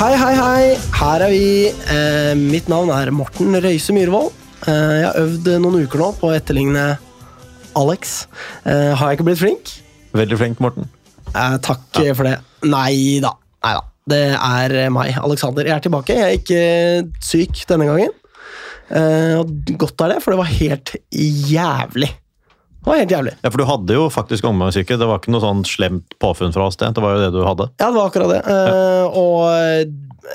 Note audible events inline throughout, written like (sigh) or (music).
Hei, hei, hei. Her er vi. Eh, mitt navn er Morten Røise Myhrvold. Eh, jeg har øvd noen uker nå på å etterligne Alex. Eh, har jeg ikke blitt flink? Veldig flink, Morten. Eh, takk for det. Nei da. Nei da. Det er meg, Alexander. Jeg er tilbake. Jeg er ikke syk denne gangen. Eh, og godt er det, for det var helt jævlig. Det var helt jævlig. Ja, For du hadde jo faktisk omgangssyke. Det var ikke noe sånn slemt påfunn fra oss. Det Det var jo det du hadde. Ja, det var akkurat det. Eh, og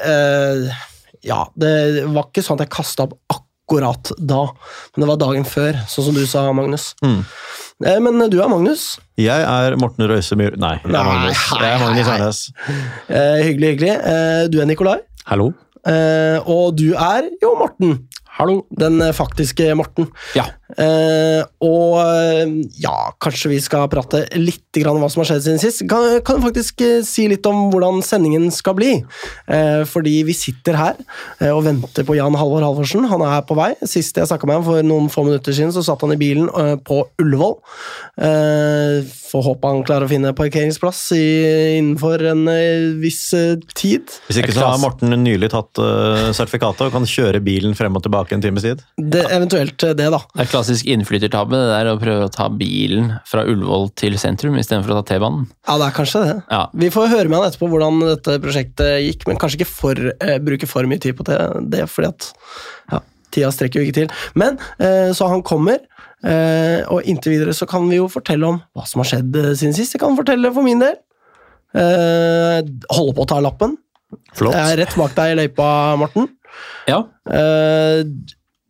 uh, Ja, det var ikke sånn at jeg kasta opp akkurat da, men det var dagen før, sånn som du sa, Magnus. Mm. Uh, men du er Magnus. Jeg er Morten Røise Myhr... Nei, jeg er Magnus. Jeg er Magnus. Eh, hyggelig, hyggelig. Eh, du er Nikolai. Hallo? Eh, og du er jo Morten. Hallo. Den faktiske Morten. Ja. Eh, og eh, ja, kanskje vi skal prate litt om hva som har skjedd siden sist. Kan, kan faktisk eh, si litt om hvordan sendingen skal bli? Eh, fordi vi sitter her eh, og venter på Jan Halvor Halvorsen. Han er på vei. Sist jeg snakka med ham for noen få minutter siden, så satt han i bilen eh, på Ullevål. Eh, får håpe han klarer å finne parkeringsplass i, innenfor en eh, viss tid. Hvis ikke så har Morten nylig tatt uh, sertifikatet og kan kjøre bilen frem og tilbake en times tid. Det, eventuelt det, da. Det er klassisk innflyttertabbe det der å prøve å ta bilen fra Ullevål til sentrum istedenfor å ta T-banen. Ja, det er kanskje det. Ja. Vi får høre med han etterpå hvordan dette prosjektet gikk, men kanskje ikke for, eh, bruke for mye tid på det, det fordi at ja, tida strekker jo ikke til. Men eh, så han kommer, eh, og inntil videre så kan vi jo fortelle om hva som har skjedd eh, siden sist. Jeg kan fortelle for min del. Eh, holde på å ta lappen. Flott. Jeg er rett bak deg i løypa, Morten. Ja. Eh,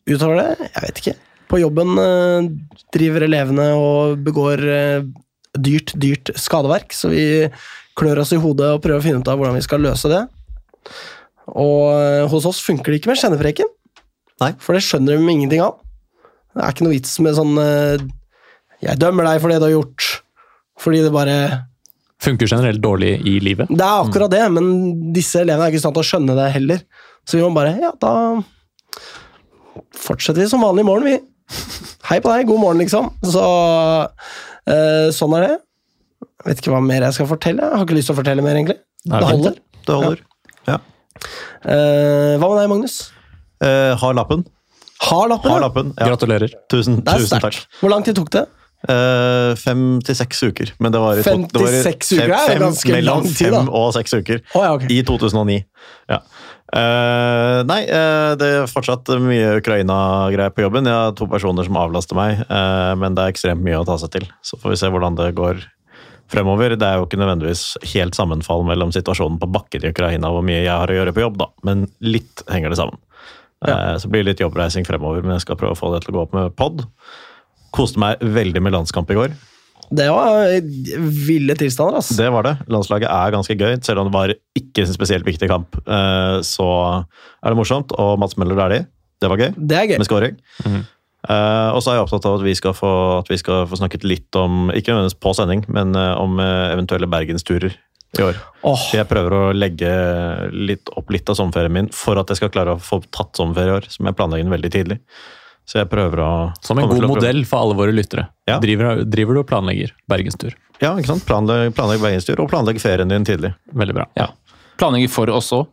utover det, jeg vet ikke. På jobben eh, driver elevene og begår eh, dyrt, dyrt skadeverk, så vi klør oss i hodet og prøver å finne ut av hvordan vi skal løse det. Og eh, hos oss funker det ikke med kjennepreken. Nei. For det skjønner de ingenting av. Det er ikke noe vits med sånn Jeg dømmer deg for det du har gjort. Fordi det bare Funker generelt dårlig i livet. Det er akkurat det, men disse elevene er ikke i stand til å skjønne det heller. Så vi må bare Ja, da fortsetter vi som vanlig i morgen, vi. Hei på deg, god morgen, liksom. Så eh, sånn er det. Jeg vet ikke hva mer jeg skal fortelle. Jeg har ikke lyst til å fortelle mer, egentlig. Nei, Det holder. Det holder. Ja. Eh, hva med deg, Magnus? Uh, har lappen. Har lappen? Har lappen. Ja. Gratulerer. Tusen, tusen takk. Hvor lang tid tok det? Eh, fem til seks uker. Men det var i to- Fem det var i fem, uker er fem- ganske lang tid, da. Fem og seks uker. Oh, ja, okay. I 2009. Ja. Eh, nei, uh, det er fortsatt mye Ukraina-greier på jobben. Jeg har to personer som avlaster meg, uh, men det er ekstremt mye å ta seg til. Så får vi se hvordan det går fremover. Det er jo ikke nødvendigvis helt sammenfall mellom situasjonen på bakken i Ukraina og hvor mye jeg har å gjøre på jobb, da. men litt henger det sammen. Eh, så blir det litt jobbreising fremover, men jeg skal prøve å få det til å gå opp med pod. Koste meg veldig med landskamp i går. Det var eh, ville tilstander, altså. Det var det. Landslaget er ganske gøy, selv om det var ikke en spesielt viktig kamp. eh, Så er det morsomt, og Mats Møller er de. Det var gøy, Det er gøy. med scoring. Eh, og så er jeg opptatt av at vi skal få, at vi skal få snakket litt om, ikke nødvendigvis på sending, men uh, om eh, eventuelle bergensturer i år. Oh. Jeg prøver å legge litt opp litt av sommerferien min for at jeg skal klare å få tatt sommerferie i år, som jeg planlegger veldig tidlig. Så jeg prøver å Som en god modell for alle våre lyttere. Ja. Driver, driver du og planlegger bergenstur? Ja, ikke sant? Planlegg, planlegg bergenstur, og planlegg ferien din tidlig. Veldig bra. ja. Planlegger for oss òg.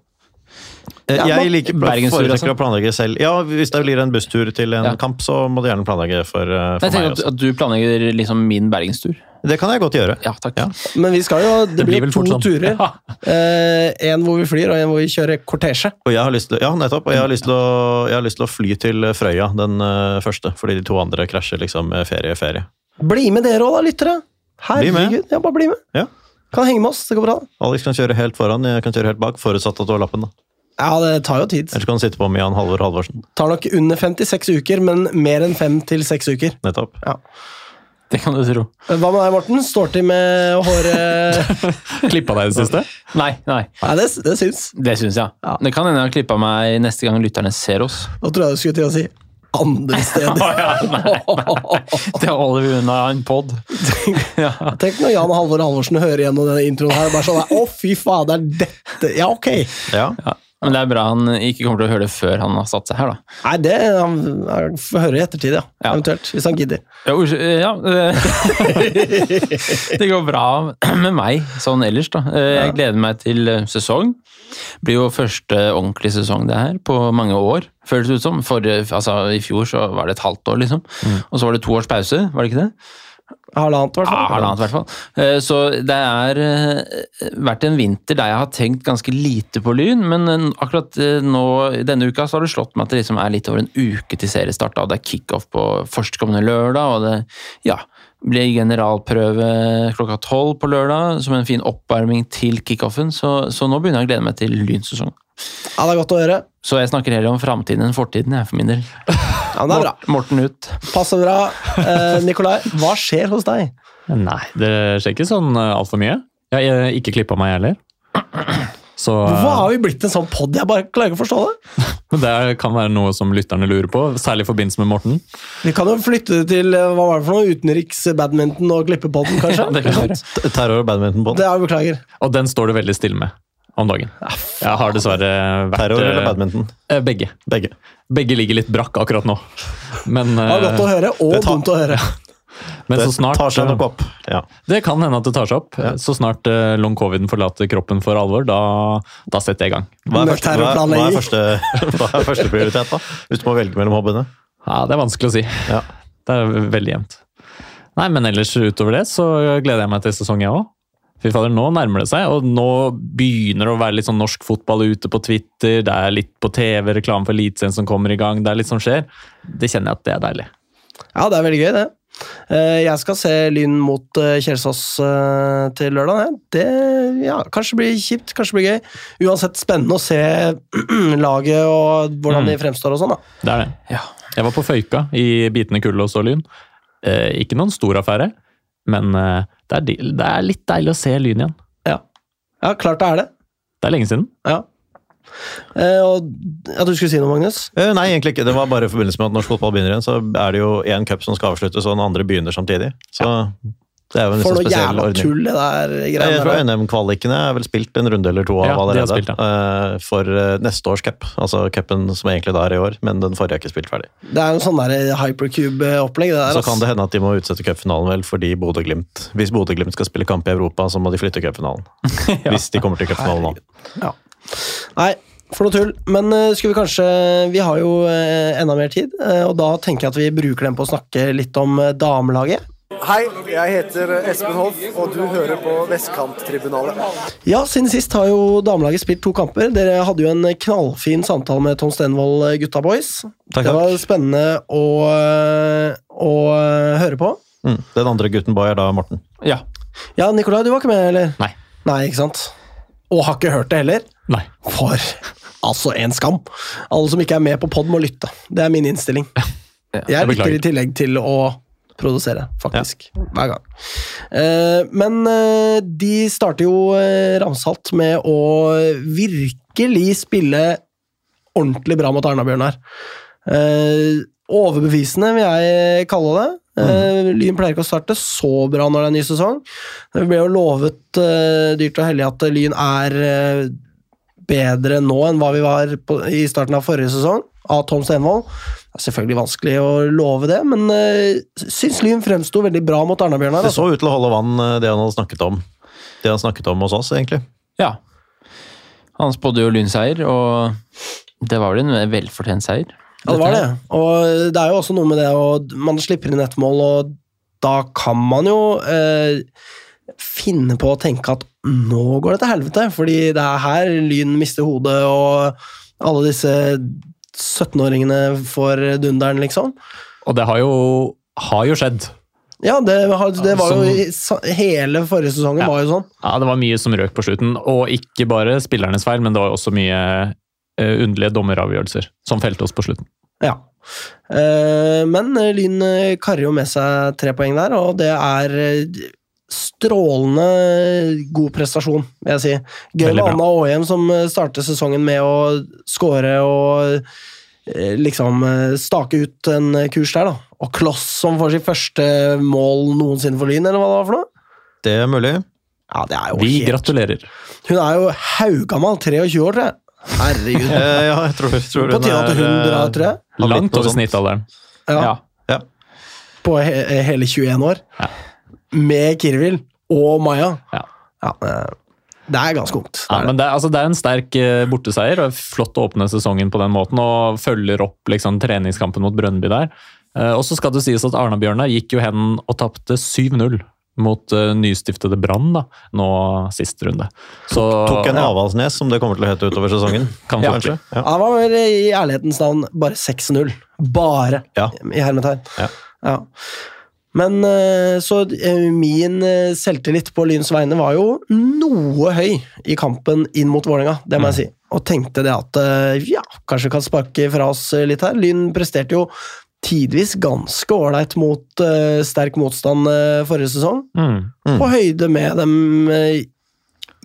Eh, Ja, jeg liker foretrekker altså. å planlegge selv. Ja, Hvis det blir en busstur til en Ja. kamp, så må du gjerne planlegge for, eh, for Jeg meg at, også. at du planlegger liksom min bergenstur. Det kan jeg godt gjøre. Ja, takk. Ja. Men vi skal jo Det, Det blir blir to sånn. turer. Eh, en hvor vi flyr, og en hvor vi kjører kortesje. Og jeg har lyst til, ja, nettopp. Og jeg har lyst til å, jeg har lyst til å fly til Frøya, den eh, første. Fordi de to andre krasjer liksom ferie, ferie. Bli med dere òg, da, lyttere! Herregud, ja, bare bli med. Ja. Kan henge med oss, det går bra. Alex kan kjøre helt foran, jeg kan kjøre helt bak, forutsatt at du har lappen. da. Ja, det tar jo tid. Ellers kan du sitte på med Jan Halvor Halvorsen. Tar nok under 56 uker, men mer enn 5 til 6 uker. Nettopp. Det kan du tro. Hva med deg, Morten? Står til med håret (laughs) Klippa deg i det siste? Nei, nei. Nei, det, det syns. Det syns jeg. Ja. Det kan hende jeg har klippa meg neste gang lytterne ser oss. Nå tror jeg du skulle til å si andre steder. (laughs) Det holder vi unna en pod. (laughs) ja. Tenk når Jan Halvor Halvorsen hører gjennom denne introen her. og Bare sånn Å, fy fader, dette Ja, ok! Ja. Ja. Men det er bra han ikke kommer til å høre det før han har satt seg her, da. Nei, det han, han får høre i ettertid, ja. Ja. Eventuelt. Hvis han gidder. Ja, ja eh, (laughs) Det går bra med meg sånn ellers, da. Eh, Jeg gleder meg til sesong. Det Blir jo første ordentlige sesong det her, på mange år, føles det ut som. For, altså, I fjor så var det et halvt år, liksom. Og så var det to års pause, var det ikke det? Halvannet, i hvert Ja, fall. halvannet i hvert fall. Eh, Så det har vært en vinter der jeg har tenkt ganske lite på Lyn, men eh, akkurat eh, nå, denne uka så har det slått meg at det liksom er litt over en uke til seriestart. da. Det er kickoff på førstkommende lørdag, og det ja, blir generalprøve klokka tolv på lørdag som en fin oppvarming til kickoffen, så, så nå begynner jeg å glede meg til Lynsesong. Ja, det er godt å høre. Så jeg snakker heller om framtiden enn fortiden, jeg, for min del. Ja, men det er bra. Morten ut. Passer bra. Eh, Nikolai, hva skjer hos deg? Nei, det skjer ikke sånn altfor mye. Jeg har ikke klippa meg, jeg heller. Så Hvorfor har vi blitt en sånn pod? Jeg bare klarer ikke å forstå det. (laughs) Men det kan være noe som lytterne lurer på, særlig i forbindelse med Morten. Vi kan jo flytte det til eh, hva var det for noe? utenriks badminton og klippepodden, (laughs) kanskje? Ja, det kan Terror og badminton på Det er beklager. Og den står du veldig stille med om dagen. Jeg har dessverre vært Terror eller eh, badminton? eh, Begge. Begge. Begge ligger litt brakk akkurat nå. Men, Det var godt å eh, høre, og tar- dumt å høre. (laughs) men Det så snart tar seg nok opp. Ja. Det kan hende at det tar seg opp. Så snart eh, long coviden forlater kroppen for alvor, da, da setter jeg i gang. Hva er, første, hva, hva, er første, (laughs) hva er første prioritet, da? Hvis du må velge mellom hobbyene? Ja, Det er vanskelig å si. Ja. Det er veldig jevnt. Nei, men ellers utover det så gleder jeg meg til sesongen, jeg òg. Fy fader, nå nærmer det seg, og nå begynner det å være litt sånn norsk fotball ute på Twitter. Det er litt på TV, reklame for Eliteserien som kommer i gang. Det er litt som skjer. Det kjenner jeg at det er deilig. Ja, det er veldig gøy, det. Eh, Jeg skal se Lyn mot eh, Kjelsås eh, til lørdag. Det ja, kanskje blir kjipt, kanskje blir gøy. Uansett spennende å se (clears throat) laget og hvordan de fremstår og sånn. da. Det er det. Ja. Jeg var på Føyka i bitende kulde og så Lyn. Eh, ikke noen stor affære, men eh, det, er, det er litt deilig å se Lyn igjen. Ja, ja klart det er det. Det er lenge siden. Ja. Eh, og, at du skulle si noe, Magnus? Eh, Nei, egentlig ikke. Det var bare i forbindelse med at norsk fotball begynner igjen, så er det jo én cup som skal avsluttes, og den andre begynner samtidig. Så det er jo en litt For noe jævla ordning. tull, det der Jeg tror. NM-kvalikene er vel spilt en runde eller to av Ja, allerede. spilt, ja. For eh, neste års cup. Altså cupen som egentlig da er i år, men den forrige er ikke spilt ferdig. Det er jo sånn der hypercube-opplegg. det der, Så kan det hende at de må utsette cupfinalen vel fordi Bodø-Glimt Hvis Bodø-Glimt skal spille kamp i Europa, så må de flytte cupfinalen. (laughs) Hvis de kommer til cupfinalen nå. Ja. Nei, for noe tull. Men eh, skulle vi kanskje Vi har jo eh, enda mer tid, eh, og da tenker jeg at vi bruker den på å snakke litt om damelaget. Hei, jeg heter Espen Hoff, og du hører på Vestkanttribunalet. Ja, siden sist har jo damelaget spilt to kamper. Dere hadde jo en knallfin samtale med Tom Stenvold, gutta boys. Takk, Det var spennende å, å høre på. Mm. Den andre gutten boy er da Morten. Ja. Ja, Nikolai, du var ikke med, eller? Nei. Nei, ikke sant? Og har ikke hørt det heller? Nei. For altså en skam. Alle som ikke er med på pod, må lytte. Det er min innstilling. Jeg jeg lytter i tillegg til å produsere, faktisk. Hver gang. Eh, men eh, de starter jo eh, ramsalt med å virkelig spille ordentlig bra mot Arna-Bjørnar. Eh, overbevisende, vil jeg kalle det. Eh, Lyn pleier ikke å starte så bra når det er ny sesong. Det ble jo lovet eh, dyrt og hellig at Lyn er bedre nå enn hva vi var på, i starten av forrige sesong, av Tom Stenvold. Det er selvfølgelig vanskelig å love det, men uh, syns Lyn fremsto veldig bra mot Arna-Bjørnar. Det Altså. så ut til å holde vann, eh, det han hadde snakket om. Det han snakket om hos oss, egentlig. ja. Han spådde jo lynseier, og det var vel en velfortjent seier. Ja, det var det. Og det er jo også noe med det å Man slipper inn ett mål, og da kan man jo eh, finne på å tenke at nå går det til helvete, fordi det er her Lyn mister hodet, og alle disse 17-åringene får dunderen, liksom. Og det har jo, har jo skjedd. Ja, det, det var jo Hele forrige sesongen Ja. var jo sånn. Ja, Det var mye som røk på slutten, og ikke bare spillernes feil, men det var også mye eh, underlige dommeravgjørelser som felte oss på slutten. Ja. Eh, men Lyn eh, karrer jo med seg tre poeng der, og det er strålende god prestasjon, vil jeg si. Gøy med. Anna Aahjem som startet sesongen med å score og eh, liksom eh, stake ut en kurs der, da. Og Kloss som får sitt første mål noensinne for Lyn, eller hva det var for noe? Det er mulig. Ja, det er jo Vi helt gratulerer. Hun er jo haugammal, 23 år, tror jeg. Herregud. (laughs) Eh, ja, jeg tror, tror På tide at hun er, eh, drar, tror jeg. Langt over snittalderen. Ja. Ja. Ja. På he hele 21 år. Ja. Med Kirvil og Maja. Ja. Ja, det er ganske ungt. Ja, det. men det, altså, det er en sterk eh, borteseier. og Flott å åpne sesongen på den måten og følger opp liksom, treningskampen mot Brønnby der. Eh, og så skal det sies at Arna-Bjørnar gikk jo hen og tapte 7-0 mot uh, nystiftede Brann nå sist runde. Så, Tok en ja, Avaldsnes, som det kommer til å hete utover sesongen. (laughs) Kan Ja, kanskje. Ja. Han var vel i ærlighetens navn bare 6-0. Bare, Ja. i hermetegn. Ja. Ja. Men eh, så eh, min eh, selvtillit på Lyns vegne var jo noe høy i kampen inn mot Vålerenga, det må jeg si. Og tenkte det at ja, kanskje kan sparke fra oss litt her. Lyn presterte jo tidvis ganske ålreit mot uh, sterk motstand uh, forrige sesong. Mm. Mm. På høyde med dem uh,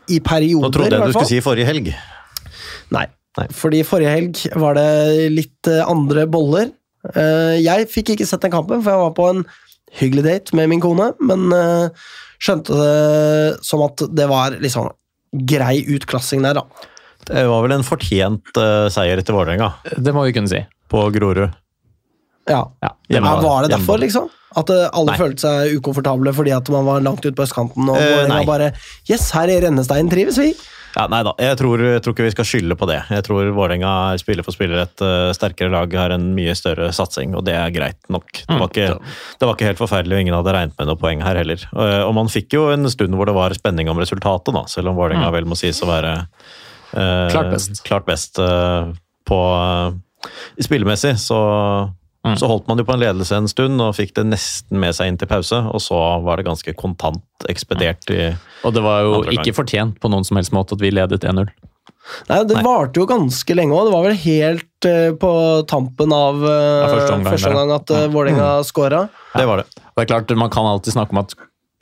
i perioder, Nå trodde jeg du skulle si forrige helg. Nei. Nei. Fordi forrige helg var det litt andre boller. Jeg fikk ikke sett den kampen, for jeg var på en hyggelig date med min kone, men uh, skjønte det som at det var liksom grei utklassing der, da. Det var vel en fortjent uh, seier etter Vålerenga Det må vi kunne si. på Grorud. Ja. Ja, Hjemme- Ja, var det derfor, liksom? At eh, alle Nei. følte seg ukomfortable fordi at man var langt ute på østkanten, og uh, bare Yes, her i Rennestein trives vi! Ja, nei da, jeg tror, jeg tror ikke vi skal skylde på det. Jeg tror Vålerenga er spiller for spiller et uh, sterkere lag, har en mye større satsing, og det er greit nok. Det var ikke, det var ikke helt forferdelig, og ingen hadde regnet med noe poeng her heller. Og, og man fikk jo en stund hvor det var spenning om resultatet, da, selv om Vålerenga vel må sies å være uh, Klart best. Klart best på Spillemessig så, så holdt man jo på en ledelse en stund og fikk det nesten med seg inn til pause, og så var det ganske kontant ekspedert i Og det var jo gang. ikke fortjent på noen som helst måte at vi ledet 1-0. Nei, Det Nei. varte jo ganske lenge òg. Det var vel helt uh, på tampen av uh, Ja, første omgang første omgang at uh, Vålerenga scora. Det var det. Det er klart, Man kan alltid snakke om at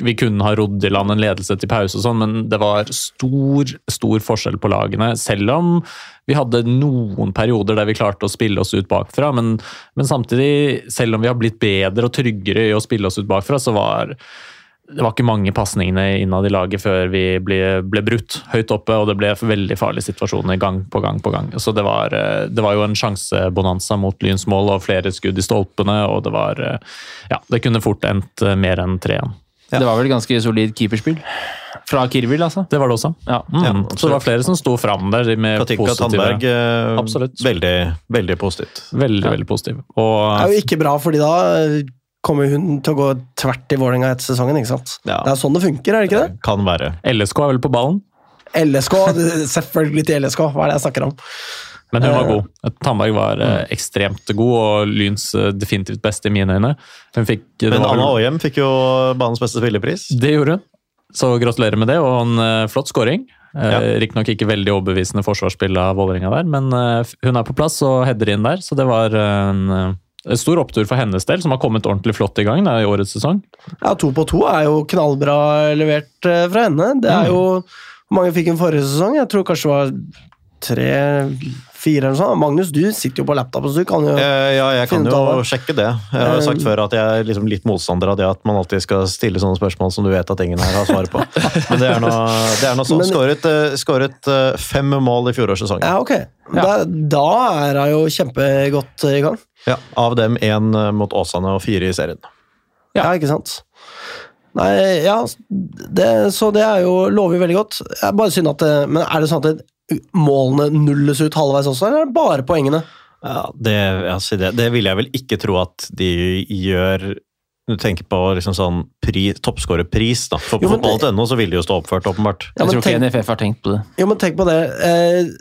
vi kunne ha rodd i land en ledelse til pause, og sånn, men det var stor stor forskjell på lagene. Selv om vi hadde noen perioder der vi klarte å spille oss ut bakfra. Men, men samtidig, selv om vi har blitt bedre og tryggere i å spille oss ut bakfra, så var det var ikke mange pasningene innad i laget før vi ble, ble brutt høyt oppe, og det ble veldig farlige situasjoner gang på gang på gang. Så det var, det var jo en sjansebonanza mot Lyns mål og flere skudd i stolpene, og det var Ja, det kunne fort endt mer enn 3-1. Ja. Det var vel ganske solid keeperspill. Fra Kirvil, altså. Det var det også. Ja. Mm. Ja, så det var flere som sto fram der med Katinka positive Tandberg, eh, Absolutt. veldig, veldig positivt. Veldig, Ja. veldig Og... Det er jo ikke bra, fordi da eh, kommer hun til å gå tvert i Vålerenga etter sesongen. ikke sant? Ja. Det er sånn det funker, er det ikke det? Kan være. LSK er vel på ballen, LSK, (laughs) selvfølgelig til LSK, hva er det jeg snakker om? Men hun var Eh, god. Tandberg var eh, ekstremt god, og Lyns eh, definitivt beste i mine øyne. Fikk, Men var Anna Åhjem fikk jo banens beste spillerpris. Det gjorde hun. Så gratulerer med det, og en flott scoring. Ja. Riktignok ikke veldig overbevisende forsvarsspill av Vålerenga der, men hun er på plass og header inn der, så det var en, stor opptur for hennes del, som har kommet ordentlig flott i gang da, i årets sesong. Ja, To på to er jo knallbra levert fra henne. Det er jo Hvor mange fikk hun forrige sesong? Jeg tror kanskje det var tre-fire eller sånn. Magnus, du sitter jo på laptopen, så du kan jo Eh, Ja, jeg kan jo det. sjekke det. Jeg har jo sagt Eh. før at jeg er liksom litt motstander av det at man alltid skal stille sånne spørsmål som du vet at ingen her har svaret på. (laughs) Men det er nå, er sånn. Men- Skåret, eh, skåret fem mål i fjorårssesongen. Ja, ok. Da, da er hun jo kjempegodt i gang. Ja, av dem én mot Åsane og fire i serien. Ja, ikke sant? Nei, ja det, Så det er jo lover jo veldig godt. Er bare synd at Men er det sånn at det, målene nulles ut halvveis også, eller er det bare poengene? Ja, det, altså det, det vil jeg vel ikke tro at de gjør Du tenker på liksom sånn toppskårerpris, da. For på fotball.no så vil de jo stå oppført, åpenbart. Ja, Jeg tror ikke NFF har tenkt på det. Jo, men tenk på det. Eh,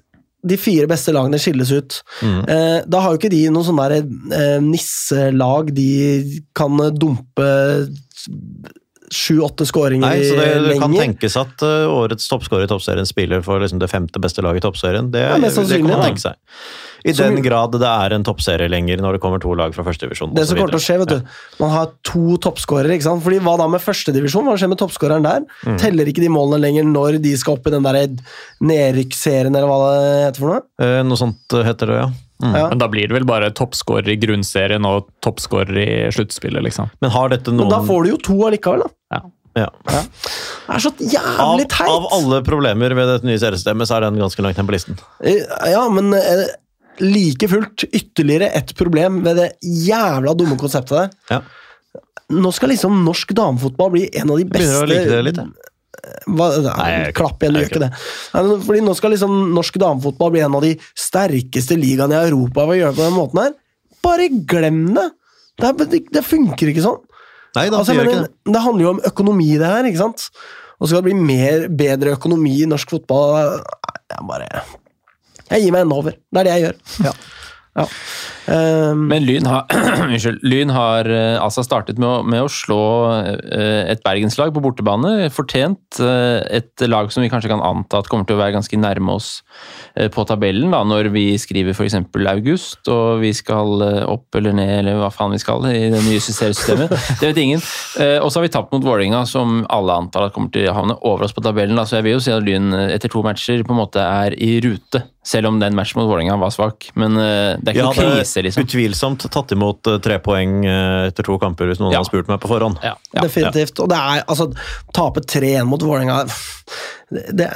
de fire beste lagene skilles ut. Mm. Eh, da har jo ikke de noen sånne der, eh, nisselag de kan dumpe sju-åtte skåringer Nei, så det, det kan tenkes at uh, årets toppskårer i toppserien spiller for liksom det femte beste laget i toppserien. Det, Ja, det kan man tenke seg. I Så den grad det er en toppserie lenger når det kommer to lag fra førstedivisjon. Det som kommer til å skje, vet du Man har to toppskårere, ikke sant? Fordi hva da med førstedivisjon? Hva skjer med toppskåreren der? Mm. Teller ikke de målene lenger når de skal opp i den der nedrykksserien, eller hva det heter for noe? Eh, Noe sånt heter det, ja. Mm. Ja. Men da blir det vel bare toppskårer i grunnserien og toppskårer i sluttspillet, liksom. Men har dette noen Men da får du jo to allikevel, da. Ja. Ja. Det er så jævlig teit! av alle problemer ved dette nye seriesystemet, så er den ganske langt ned på listen. Eh, Ja, men eh, like fullt ytterligere et problem ved det jævla dumme konseptet der. Ja. Nå skal liksom norsk damefotball bli en av de beste begynner å like det litt. jeg. Hva, Nei, Klapp igjen, du gjør ikke det. Fordi Nå skal liksom norsk damefotball bli en av de sterkeste ligaene i Europa ved å gjøre det på den måten her. Bare glem det! Det, er, det, funker ikke sånn. Nei, da Altså, jeg ikke det. det handler jo om økonomi, det her. ikke sant? Og skal det bli mer, bedre økonomi i norsk fotball Jeg bare Jeg gir meg en over. Det er det jeg gjør. Ja. Um, Men Lyn har, (clears throat) Lyn har eh, altså startet med å, med å slå eh, et bergenslag på bortebane. Fortjent. eh, Et lag som vi kanskje kan anta at kommer til å være ganske nærme oss på tabellen da, når vi skriver f.eks. august og vi skal opp eller ned, eller hva faen vi skal i det nye seriesystemet. (laughs) Det vet ingen. Og så har vi tapt mot Vålerenga, som alle antar at kommer til å havne over oss på tabellen. Da. Så jeg vil jo si at Lyn etter to matcher på en måte er i rute. Selv om den matchen mot Vålerenga var svak. Men uh, det er ikke ja, noe krise, liksom. utvilsomt tatt imot uh, tre poeng uh, etter to kamper hvis noen Ja. har spurt meg på forhånd. Ja, ja. Definitivt. Og det er altså Tape 3-1 mot Vålerenga det, det,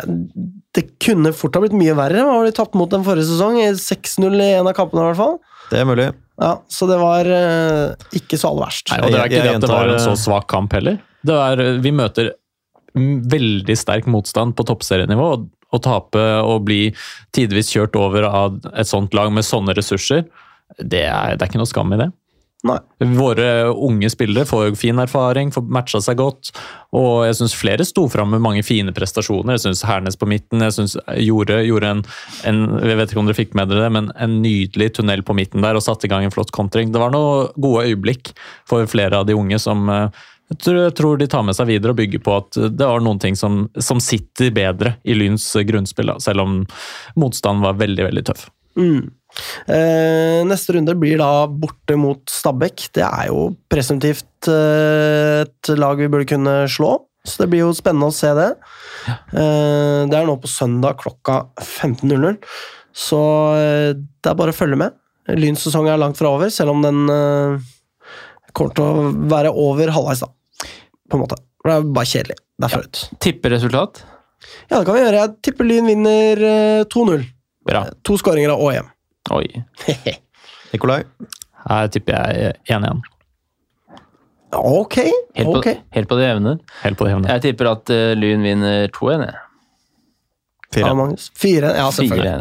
det kunne fort ha blitt mye verre. Hva har de tapt mot den forrige sesong? 6-0 i en av kampene, i hvert fall. Det er mulig. Ja, Så det var ikke så aller verst. Nei, og det er ikke jeg det at det var en så svak kamp heller. Det er, vi møter veldig sterk motstand på toppserienivå. og Å tape og bli tidvis kjørt over av et sånt lag med sånne ressurser, det er, det er ikke noe skam i det. Nei. Våre unge spillere får fin erfaring, får matcha seg godt. Og jeg syns flere sto fram med mange fine prestasjoner. Jeg syns Hernes på midten jeg synes gjorde, gjorde en, en Jeg vet ikke om dere fikk med dere det, men en nydelig tunnel på midten der og satte i gang en flott kontring. Det var noen gode øyeblikk for flere av de unge som eh, jeg tror, de tar med seg videre og bygger på at det var noen ting som, som sitter bedre i Lyns grunnspill, da, selv om motstanden var veldig, veldig tøff. Mm. Eh, neste runde blir da borte mot Stabæk. Det er jo presumptivt eh, et lag vi burde kunne slå, så det blir jo spennende å se det. Eh, det er nå på søndag klokka 15.00, så eh, det er bare å følge med. Lyns sesong er langt fra over, selv om den eh, kommer til å være over halvveis, da. På en måte. Det er bare kjedelig derfra ut. Tipperesultat? Ja, det kan vi gjøre. Jeg tipper Lyn vinner eh, 2-0. Bra. To skåringer av ÅM. Oi. (laughs) Nikolai? Her tipper jeg 1-1. Ok, Helt på, ok. helt på det jevne. Helt på det jevne. Jeg tipper at eh, Lyn vinner 2-1. jeg. Fire. Ja, Fire, ja, selvfølgelig.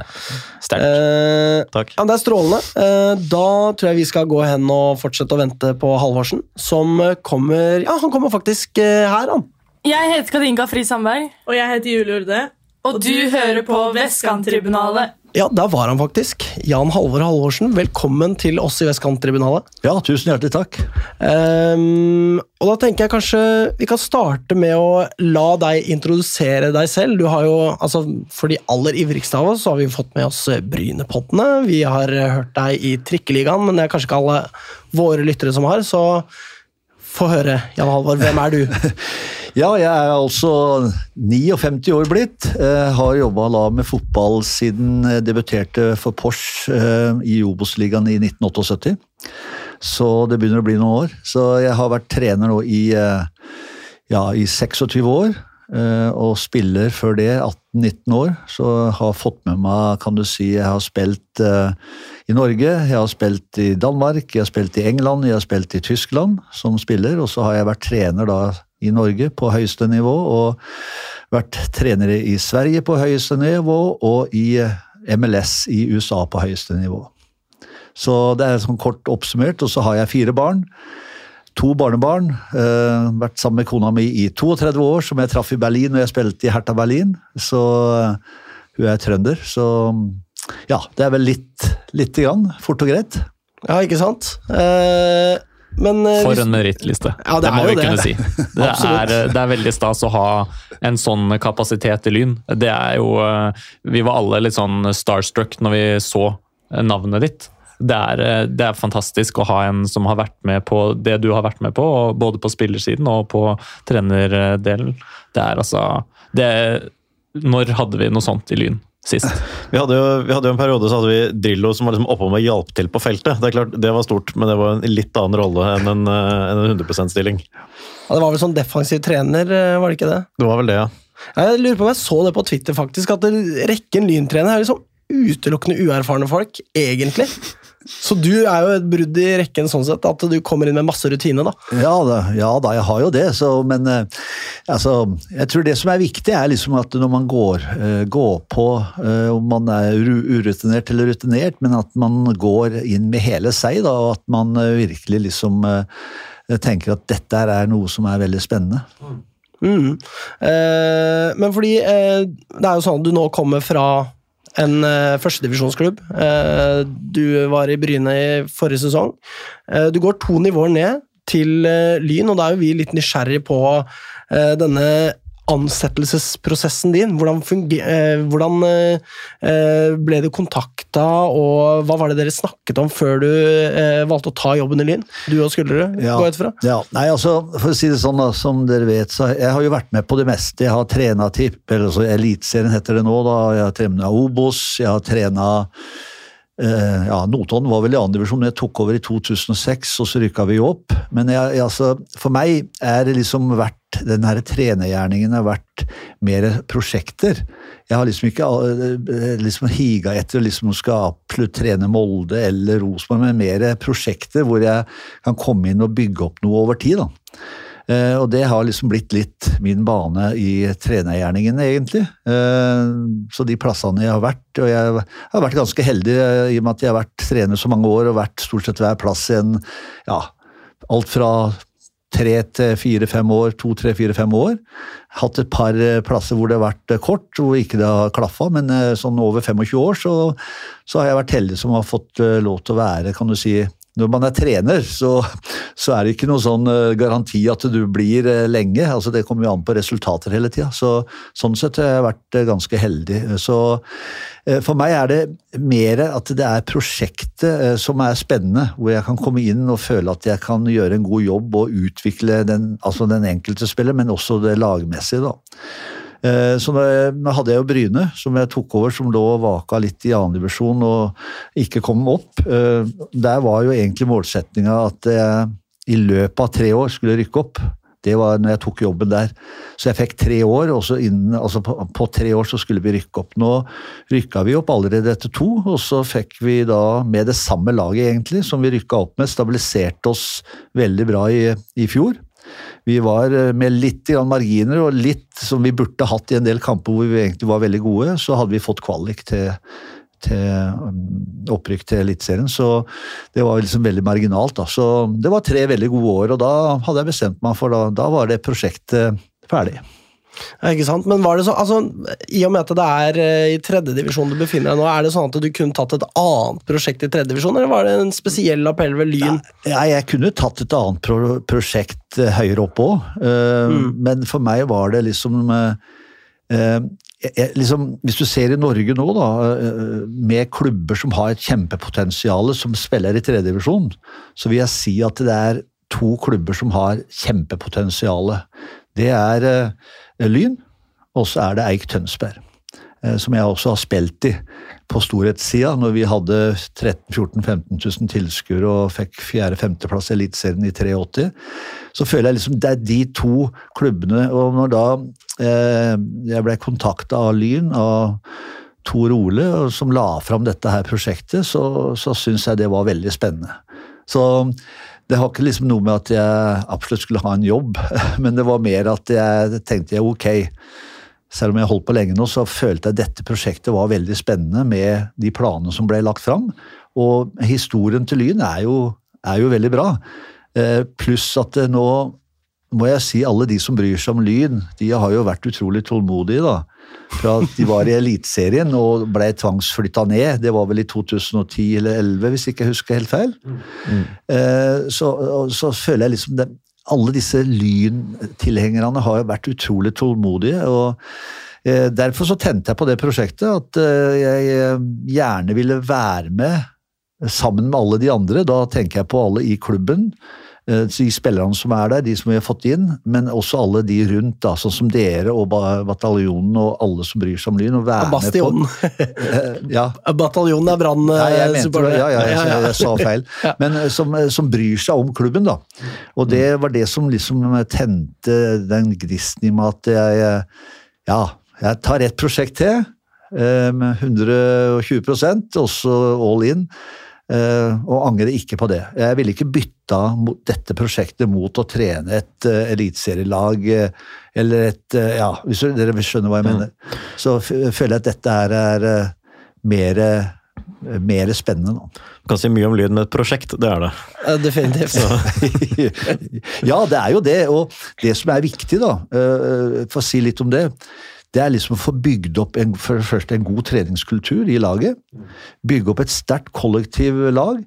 Sterkt. Eh, Takk. ja, det er strålende. Eh, da tror jeg vi skal gå hen og fortsette å vente på Halvorsen, som kommer Ja, han kommer faktisk eh, her, han. Jeg heter Kadinka Fri Sandberg, Og jeg heter Julie Urde. Og du hører på Vestkanttribunalet. Ja, der var han faktisk. Jan Halvor Halvorsen, velkommen til oss i Vestkanttribunalet. Ja, tusen hjertelig takk. Um, og da tenker jeg kanskje vi kan starte med å la deg introdusere deg selv. Du har jo, altså For de aller ivrigste av oss så har vi fått med oss Brynepoddene. Vi har hørt deg i Trikkeligaen, men det er kanskje ikke alle våre lyttere som har, så få høre, Jan Halvor. Hvem er du? (laughs) Ja, jeg er altså 59 år blitt. Eh, har jobba med fotball siden jeg debuterte for Porsche eh, i Obos-ligaen i 1978. Så det begynner å bli noen år. Så jeg har vært trener nå i, eh, ja, i 26 år. Eh, og spiller før det 18-19 år. Så har fått med meg, kan du si, jeg har spilt eh, i Norge, jeg har spilt i Danmark, jeg har spilt i England, jeg har spilt i Tyskland som spiller, og så har jeg vært trener da i Norge på høyeste nivå, og vært trener i Sverige på høyeste nivå, og i eh, MLS i USA på høyeste nivå. Så det er sånn kort oppsummert, og så har jeg fire barn. To barnebarn. Uh, vært sammen med kona mi i 32 år, som jeg traff i Berlin når jeg spilte i Hertha Berlin. Så uh, hun er trønder, så ja, det er vel litt, lite grann. Fort og greit. Ja, ikke sant? Uh, men For en merittliste. Ja, det det, må vi det. kunne si. (laughs) Det er, det er veldig stas å ha en sånn kapasitet i Lyn. Det er jo Vi var alle litt sånn starstruck når vi så navnet ditt. Det er, eh, det er fantastisk å ha en som har vært med på det du har vært med på, både på spillersiden og på trenerdelen. Det er altså det, Når hadde vi noe sånt i Lyn? sist. (laughs) Vi hadde, jo, vi hadde jo en periode så hadde vi Drillo som var liksom oppe og hjalp til på feltet. Det er klart, det var stort, men det var en litt annen rolle enn en, eh, en 100 %-stilling. Ja, det var vel sånn defensiv trener, eh, var det ikke det? Det var vel det, ja. Jeg lurer på om jeg så det på Twitter, faktisk, at rekken rekken lyntrenere er liksom utelukkende uerfarne folk, egentlig. Så du er jo et brudd i rekken sånn sett, at du kommer inn med masse rutine, da. Ja da, ja da, jeg har jo det, så, men eh, altså, jeg tror det som er viktig, er liksom at når man går, eh, går på, eh, om man er urutinert eller rutinert, men at man går inn med hele seg, da, og at man virkelig liksom tenker at dette er noe som er veldig spennende. Mm. Eh, men fordi eh, det er jo sånn at du nå kommer fra en uh, førstedivisjonsklubb. Uh, du var i Bryne i forrige sesong. Uh, du går to nivåer ned til eh, Lyn, og da er jo vi litt nysgjerrig på eh, denne ansettelsesprosessen din. Hvordan, funge- eh, hvordan eh, eh, ble du kontakta, og hva var det dere snakket om før du valgte å ta jobben i Lyn? Du og Skullerud, Ja. går jeg ut fra? Ja, nei, altså, for å si det sånn, da, som dere vet, så jeg har jo vært med på det meste. Jeg har trena tipp, eller altså Eliteserien heter det nå, da. Jeg har trena Obos, jeg har trena ja, Notodden var vel i andredivisjon, men jeg tok over i 2006, og så rykka vi opp. Men jeg, jeg, altså, for meg er det liksom vært den her trenergjerningen har vært mer prosjekter. Jeg har liksom ikke eh, liksom higa etter å liksom skal trene Molde eller Rosenborg, men mer prosjekter hvor jeg kan komme inn og bygge opp noe over tid. da. Eh, og det har liksom blitt litt min bane i trenergjerningen, egentlig. Eh, så de plassene jeg har vært, og jeg har vært ganske heldig eh, i og med at jeg har vært trener så mange år og vært stort sett hver plass i en ja, alt fra tre til fire-fem år, to, tre, fire, fem år. Hatt et par plasser hvor det har vært kort, hvor ikke det har klaffa, men sånn over 25 år så, så har jeg vært heldig som har fått lov til å være, kan du si når man er trener, så, så er det ikke noe sånn eh, garanti at du blir eh, lenge. altså Det kommer jo an på resultater hele tida. Så, sånn sett har jeg vært eh, ganske heldig. Så for meg er det mer at det er prosjektet som er spennende, hvor jeg kan komme inn og føle at jeg kan gjøre en god jobb og utvikle den, altså den enkelte spiller, men også det lagmessige. da. Eh, Så nå hadde jeg jo Bryne, som jeg tok over, som lå og vaka litt i annen divisjon og ikke kom opp. Eh, Der var jo egentlig målsettinga at jeg i løpet av tre år skulle rykke opp. Det var når jeg tok jobben der. Så jeg fikk tre år, og altså på, på tre år så skulle vi rykke opp. Nå rykka vi opp allerede etter to, og så fikk vi da med det samme laget egentlig, som vi rykka opp med, stabiliserte oss veldig bra i, i fjor. Vi var eh, med litt marginer og litt som vi burde hatt i en del kamper hvor vi egentlig var veldig gode, så hadde vi fått kvalik til, til um, opprykk til Eliteserien. Så det var liksom veldig marginalt. Da. Så det var tre veldig gode år, og da hadde jeg bestemt meg for da, da var det prosjektet ferdig. Ikke sant? Men var det så, altså, I og med at det er eh, i tredjedivisjon du befinner deg nå, er det sånn at du kunne tatt et annet prosjekt i tredjedivisjon, eller var det en spesiell appell ved Lyn? Ja, jeg kunne tatt et annet pro prosjekt eh, høyere opp òg, men for meg var det liksom eh, eh, liksom, Hvis du ser i Norge nå, da, eh, med klubber som har et kjempepotensial, som spiller i tredjedivisjon, så vil jeg si at det er to klubber som har kjempepotensial. Det er eh, Lyn, og så er det Eik Tønsberg. eh, Som jeg også har spilt i på storhetssida, når vi hadde 13 14 15 000 tilskuere og fikk fjerde-femteplass i Eliteserien i 83. Så føler jeg liksom det er de to klubbene. Og når da eh, jeg ble kontakta av Lyn, av Tor Ole, som la fram dette her prosjektet, så, så syns jeg det var veldig spennende. Så det har ikke liksom noe med at jeg absolutt skulle ha en jobb, (laughs) men det var mer at jeg tenkte jeg, ok, selv om jeg holdt på lenge nå, så følte jeg dette prosjektet var veldig spennende med de planene som ble lagt fram. Og historien til Lyn er jo, er jo veldig bra. Eh, pluss at nå må jeg si alle de som bryr seg om Lyn, de har jo vært utrolig tålmodige, da. Fra at de var i Eliteserien og ble tvangsflytta ned. Det var vel i 2010 eller 2011, hvis ikke jeg husker helt feil. Eh, så, så føler jeg liksom det, Alle disse Lyn-tilhengerne har jo vært utrolig tålmodige. og eh, Derfor så tente jeg på det prosjektet, at eh, jeg gjerne ville være med sammen med alle de andre. Da tenker jeg på alle i klubben. Eh, De spillerne som er der, de som vi har fått inn, men også alle de rundt, da, sånn som dere og bataljonen og alle som bryr seg om Lyn. Og være med Bastionen. på (laughs) Eh, Ja, (laughs) Bataljonen er Brann. Jeg eh. Ja, ja, jeg, Ja, ja. jeg, sa feil. (laughs) Men som, som bryr seg om klubben, da. Og det var det som liksom tente den gnisten i meg at jeg Ja, jeg tar ett prosjekt til med 120% og så all in. Eh, Og angrer ikke på det. Jeg ville ikke bytta dette prosjektet mot å trene et eh, eliteserielag eh, eller et Ja, hvis dere skjønner hva jeg mener. Så føler jeg at dette her er mer, mer spennende nå. Du kan si mye om lyd med et prosjekt, det er det. Ja, Definitivt. (laughs) ja, det er jo det. Og det som er viktig, da, eh, for å si litt om det, det er liksom å få bygd opp en, for første en god treningskultur i laget. Bygge opp et sterkt kollektivlag.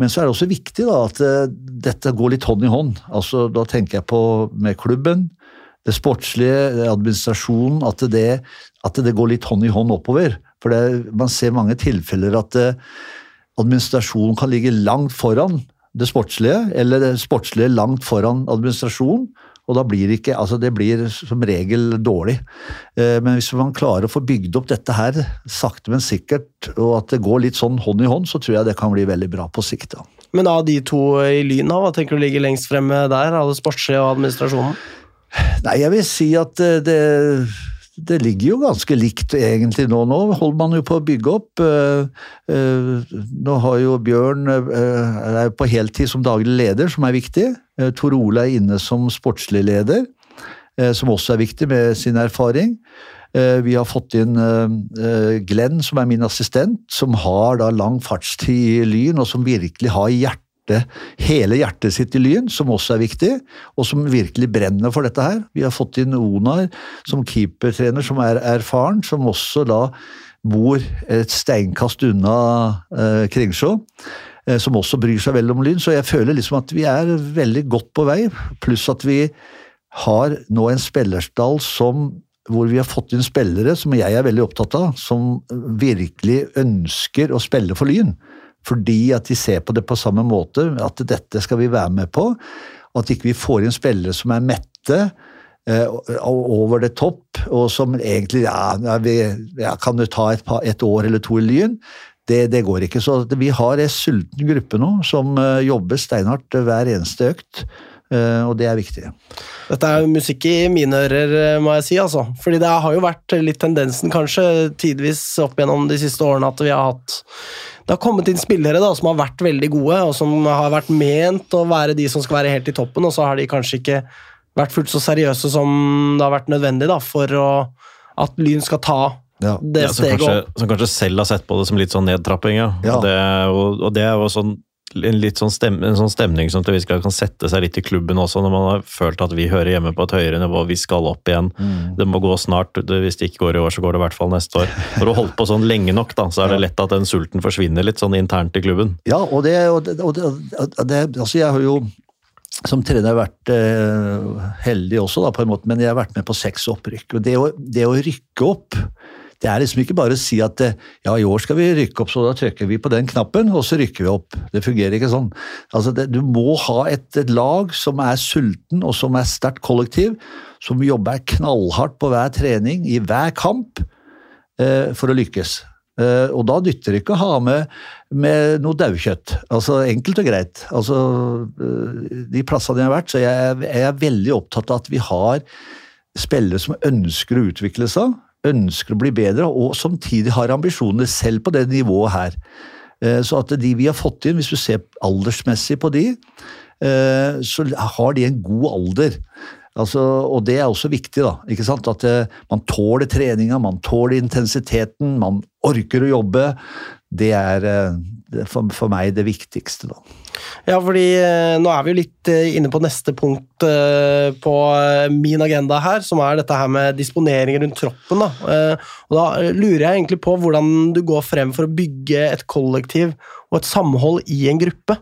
Men så er det også viktig da, at eh, dette går litt hånd i hånd. Altså, da tenker jeg på med klubben, det sportslige, administrasjonen, at det, at det går litt hånd i hånd oppover. For det, man ser mange tilfeller at eh, administrasjonen kan ligge langt foran det sportslige, eller det sportslige langt foran administrasjonen. Og da blir det ikke, altså det blir som regel dårlig. Eh, Men hvis man klarer å få bygd opp dette her sakte, men sikkert, og at det går litt sånn hånd i hånd, så tror jeg det kan bli veldig bra på sikt. da. Men av de to i Lyn, hva tenker du ligger lengst fremme der? Av det sportslige og administrasjonen? Nei, jeg vil si at det det, det ligger jo ganske likt egentlig nå. Nå holder man jo på å bygge opp. eh, eh, Nå har jo Bjørn eh, er på heltid som daglig leder, som er viktig. Tor Ole er inne som sportslig leder, som også er viktig med sin erfaring. Vi har fått inn Glenn, som er min assistent, som har da lang fartstid i Lyn, og som virkelig har hjerte hele hjertet sitt i Lyn, som også er viktig, og som virkelig brenner for dette her. Vi har fått inn Onar som keepertrener, som er erfaren, som også da bor et steinkast unna eh, Kringsjå. eh, Som også bryr seg veldig om Lyn, så jeg føler liksom at vi er veldig godt på vei. Pluss at vi har nå en spillerstall som hvor vi har fått inn spillere som jeg er veldig opptatt av, som virkelig ønsker å spille for Lyn. Fordi at de ser på det på samme måte, at dette skal vi være med på. At ikke vi får inn spillere som er mette eh, over det topp, og som egentlig ja, vi, ja, Kan du ta et, par, et år eller to i Lyn? Det, det går ikke. Så vi har en sulten gruppe nå som eh, jobber steinhardt hver eneste økt, eh, og det er viktig. Dette er musikk i mine ører, eh, må jeg si. altså. Fordi det har jo vært litt tendensen, kanskje, tidvis opp gjennom de siste årene, at vi har hatt Det har kommet inn spillere da, som har vært veldig gode, og som har vært ment å være de som skal være helt i toppen, og så har de kanskje ikke vært fullt så seriøse som det har vært nødvendig da, for å, at Lyn skal ta Ja. det Ja, steget opp. som kanskje selv har sett på det som litt sånn nedtrapping, ja. Ja. Det, og, og det er jo sånn en litt sånn, stem, en sånn stemning som til viss grad kan sette seg litt i klubben også, når man har følt at vi hører hjemme på et høyere nivå, vi skal opp igjen. Det må gå snart. Det, hvis det ikke går i år, så går det i hvert fall neste år. Når du holdt på sånn lenge nok, da, så er det (laughs) lett at den sulten forsvinner litt sånn internt i klubben. Ja, og det, og det, og det, og det Altså, jeg har jo som trener vært eh, heldig også, da, på en måte, men jeg har vært med på seks opprykk. Og det å, det å rykke opp det er liksom ikke bare å si at eh, ja, i år skal vi rykke opp, så da trykker vi på den knappen, og så rykker vi opp. Det fungerer ikke sånn. Altså, det, du må ha et, et lag som er sulten, og som er sterkt kollektiv, som jobber knallhardt på hver trening, i hver kamp, eh, for å lykkes. Eh, og da nytter det ikke å ha med, med noe daukjøtt. Altså, enkelt og greit. Altså, eh, de plassene jeg har vært, så jeg, jeg er veldig opptatt av at vi har spillere som ønsker å utvikle seg, ønsker å bli bedre, og samtidig har ambisjoner selv på det nivået her. Eh, Så at de vi har fått inn, hvis du ser aldersmessig på de, eh, så har de en god alder. Altså, og det er også viktig, da. ikke sant? At eh, man tåler treninga, man tåler intensiteten, man orker å jobbe. Det er for meg det viktigste, da. Ja, fordi eh, nå er vi jo litt eh, inne på neste punkt eh, på min agenda her, som er dette her med disponering rundt troppen. Da. Og da lurer jeg egentlig på hvordan du går frem for å bygge et kollektiv og et samhold i en gruppe.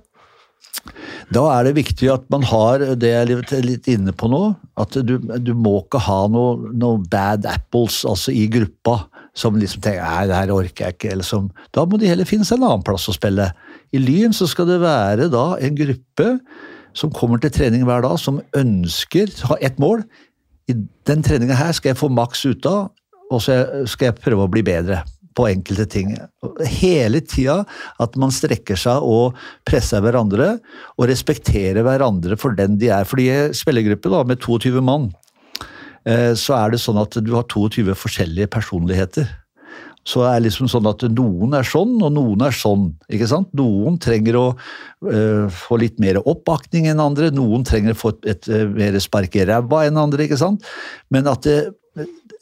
Da er det viktig at man har det jeg er litt- inne på nå, at du, du må ikke ha noe, noe bad apples altså i gruppa som liksom tenker nei, det her orker jeg ikke. Eller som, da må de heller finne seg en annen plass å spille. I Lyn så skal det være da en gruppe som kommer til trening hver dag, som ønsker å ha ett mål. I den treninga her skal jeg få maks ut av, og så skal jeg prøve å bli bedre på enkelte ting. Hele tida at man strekker seg og presser hverandre, og respekterer hverandre for den de er. Fordi i spillergruppe med 22 mann, eh, så er det sånn at du har 22 forskjellige personligheter. Så er det liksom sånn at noen er sånn, og noen er sånn. ikke sant? Noen trenger å øh, få litt mer oppbakning enn andre, noen trenger å få et, et, et mer spark i ræva enn andre. ikke sant? Men at det,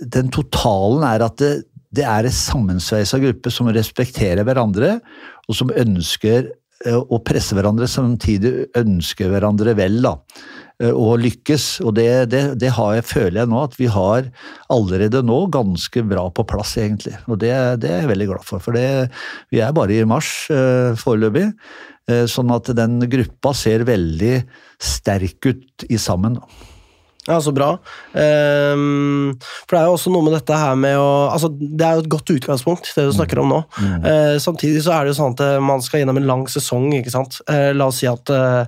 den totalen er at det, det er en sammensveisa gruppe som respekterer hverandre, og som ønsker øh, å presse hverandre, samtidig ønsker hverandre vel. da og lykkes. Og det, det, det har jeg, føler jeg nå at vi har allerede nå ganske bra på plass, egentlig. Og det, det er jeg veldig glad for. For vi er bare i mars uh, foreløpig. Uh, sånn at den gruppa ser veldig sterk ut i sammen. Ja, Så bra. Um, for det er jo også noe med dette her med å altså Det er jo et godt utgangspunkt, det du snakker om nå. Mm. Uh, samtidig så er det jo sånn at man skal gjennom en lang sesong. ikke sant? Uh, la oss si at uh,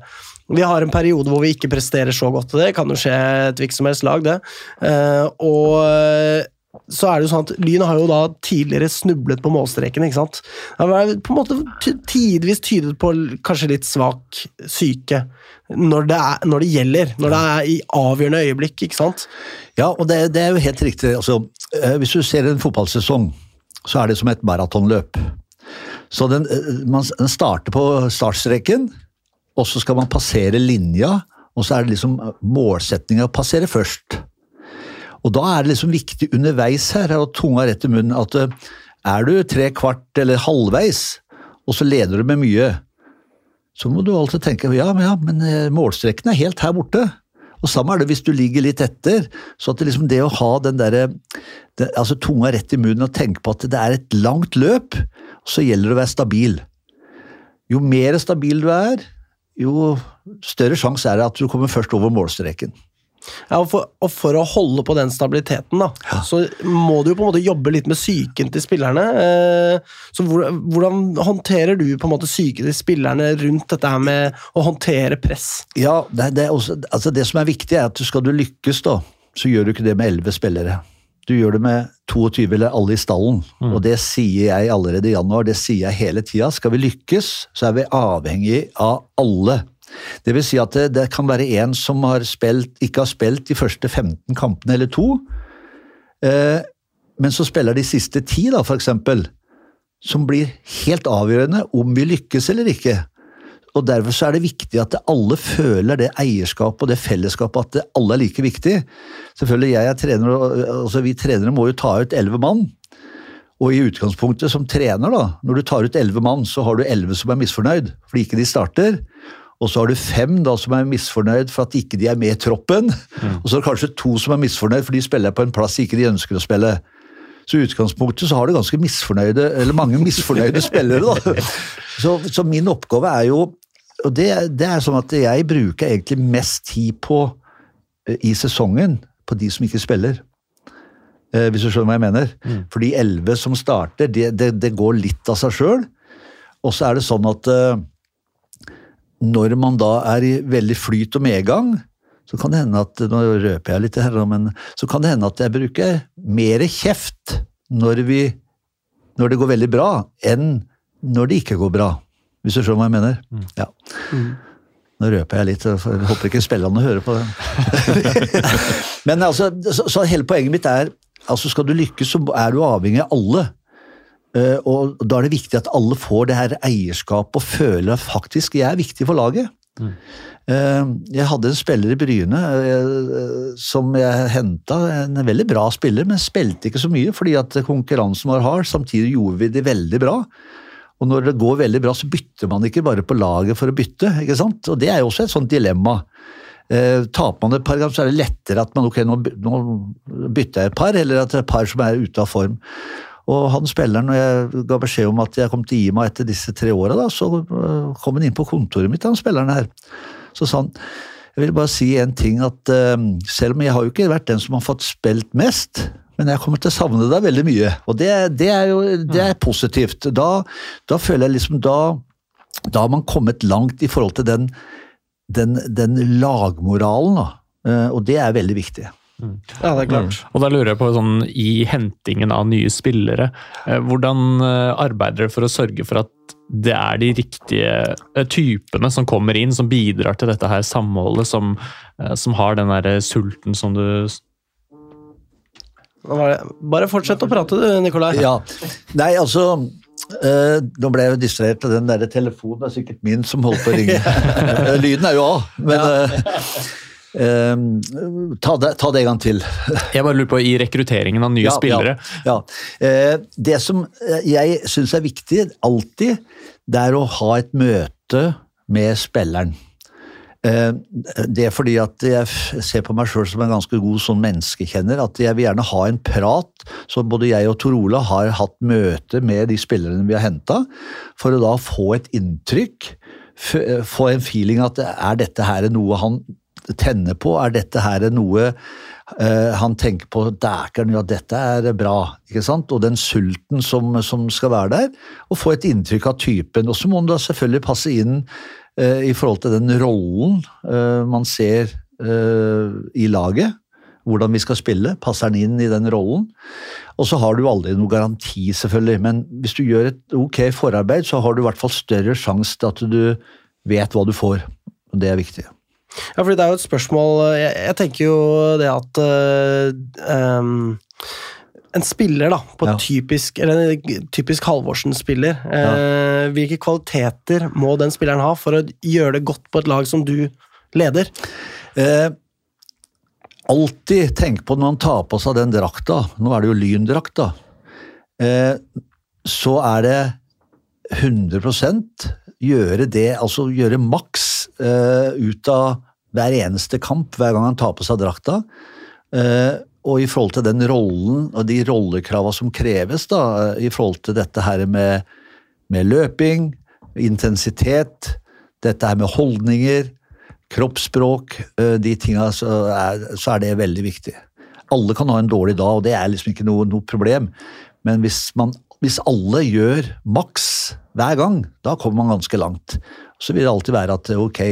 vi har en periode hvor vi ikke presterer så godt til det. Kan jo skje et hvilket som helst lag, det. Uh, og eh, så er det jo sånn at Lyn har jo da tidligere snublet på målstreken. ikke sant? Det har på en måte tidvis tydet på kanskje litt svak syke når det, er, når det gjelder. Når det er i avgjørende øyeblikk, ikke sant? Ja, og det, det er jo helt riktig. Altså, eh, hvis du ser en fotballsesong, så er det som et maratonløp. Så den, man, den starter på startstreken og så skal man passere linja, og så er det liksom målsettinga å passere først. Og da er det liksom viktig underveis her, og tunga rett i munnen, at eh, er du tre kvart eller halvveis, og så leder du med mye, så må du alltid tenke ja, ja men eh, målstreken er helt her borte. Og Samme er det hvis du ligger litt etter. så at det, liksom det å ha den der, det, altså tunga rett i munnen og tenke på at det er et langt løp, så gjelder det å være stabil. Jo mer stabil du er, jo større sjanse er det at du kommer først over målstreken. Ja, og for, og for, å holde på den stabiliteten, da, ja. så må du jo på en måte jobbe litt med psyken til spillerne. Eh, så hvordan, hvordan, håndterer du på en måte psyken til spillerne rundt dette her med å håndtere press? Ja, det, det, også, altså det som er viktig, er at skal du lykkes, da, så gjør du ikke det med elleve spillere. Du gjør det med 22 eller alle i stallen. Mm. Og det sier jeg allerede i januar, det sier jeg hele tida. Skal vi lykkes, så er vi avhengig av alle. Det vil si at det, det kan være en som har spilt, ikke har spilt de første 15 kampene eller to, eh, men så spiller de siste ti, da, eksempel. Som blir helt avgjørende om vi lykkes eller ikke og Derfor så er det viktig at alle føler det eierskapet og det fellesskapet, at det alle er like viktig. Selvfølgelig, jeg er trener, altså Vi trenere må jo ta ut elleve mann. Og i utgangspunktet som trener, da, når du tar ut elleve mann, så har du elleve som er misfornøyd fordi ikke de starter. Og så har du fem da som er misfornøyd for at ikke de er med i troppen. Mm. Og så er det kanskje to som er misfornøyd for de spiller på en plass ikke de ønsker å spille. Så i utgangspunktet så har du ganske misfornøyde, eller mange misfornøyde spillere. da. (laughs) Så, så, min oppgave er jo og det, det, er sånn at jeg bruker egentlig mest tid på eh, i sesongen på de som ikke spiller. Eh, hvis du skjønner hva jeg mener. Mm. For de elleve som starter, det, det, det, går litt av seg sjøl. Og så er det sånn at eh, når man da er i veldig flyt og medgang, så kan det hende at Nå røper jeg litt her, men så kan det hende at jeg bruker mer kjeft når, vi, når det går veldig bra, enn når det ikke går bra. Hvis du skjønner hva jeg mener? Mm. Ja. Mm. Nå røper jeg litt, jeg håper ikke spillerne hører på det. (laughs) Men altså, så, så, hele poenget mitt er altså skal du lykkes, så er du avhengig av alle. Uh, og Da er det viktig at alle får det her eierskapet og føler at faktisk jeg er viktig for laget. Mm. Uh, jeg hadde en spiller i Bryne uh, som jeg henta, en veldig bra spiller, men spilte ikke så mye fordi at konkurransen var hard. Samtidig gjorde vi det veldig bra. Og når det går veldig bra, så bytter man ikke bare på laget for å bytte. ikke sant? Og Det er jo også et sånt dilemma. Eh, taper man et par ganger, så er det lettere at man ok, nå, nå bytter jeg et par, eller at det er et par som er ute av form. Og han spilleren, når jeg ga beskjed om at jeg kom til å gi meg etter disse tre åra, så eh, kom han inn på kontoret mitt, han spilleren her. Så sa han jeg vil bare si en ting, at uh, selv om jeg har jo ikke vært den som har fått spilt mest, men jeg kommer til å savne deg veldig mye. Og det, det er jo det er positivt. Da, da, føler jeg liksom da, da har man kommet langt i forhold til den den, den lagmoralen, da. Eh, Og det er veldig viktig. Ja, det er klart. Og da lurer jeg på, sånn, i hentingen av nye spillere, eh, hvordan eh, arbeider dere for å sørge for at det er de riktige typene som kommer inn, som bidrar til dette her samholdet, som, som har den der sulten som du Bare fortsett å prate du, Nikolai. Ja. Nei, altså eh, Nå ble jeg jo distrahert av den der telefonen. Det er sikkert min som holdt på å ringe. (laughs) Eh, Lyden er jo av, men ja. eh, ta, det, ta det en gang til. Jeg bare lurer på, i rekrutteringen av nye Ja, spillere Ja, ja. Eh, Det som eh, jeg syns er viktig, alltid, det er å ha et møte med spilleren. Eh, Det er fordi at jeg ser på meg sjøl som en ganske god sånn menneskekjenner. At jeg vil gjerne ha en prat. Så både jeg og Tor Ola har hatt møte med de spillerne vi har henta, for å da få et inntrykk. eh, Få en feeling at er dette her noe han tenner på? Er dette her noe eh, han tenker på Dækeren, ja, dette er bra. ikke sant? Og den sulten som, som skal være der. Og få et inntrykk av typen. Og så må han da selvfølgelig passe inn i forhold til den rollen eh, man ser eh, i laget. Hvordan vi skal spille. Passer han inn i den rollen? Og så har du aldri noen garanti, selvfølgelig. Men hvis du gjør et ok forarbeid, så har du i hvert fall større sjanse til at du vet hva du får. Og det er viktig. Ja, fordi det er jo et spørsmål Jeg, jeg tenker jo det at øh, ehm, En spiller, da, på Ja. typisk Eller en typisk Halvorsen-spiller eh, Hvilke kvaliteter må den spilleren ha for å gjøre det godt på et lag som du leder? Eh, alltid tenk på når han tar på seg den drakta, nå er det jo lyndrakt, da, eh, så er det 100% gjøre det, altså gjøre maks eh, ut av hver eneste kamp hver gang han tar på seg drakta. Eh, og i forhold til den rollen og de rollekravene som kreves da, i forhold til dette her med, med løping, intensitet, dette her med holdninger, kroppsspråk, de tinga, så er, så er det veldig viktig. Alle kan ha en dårlig dag, og det er liksom ikke noe, noe problem. Men hvis, man, hvis alle gjør maks hver gang, da kommer man ganske langt. Så vil det alltid være at ok,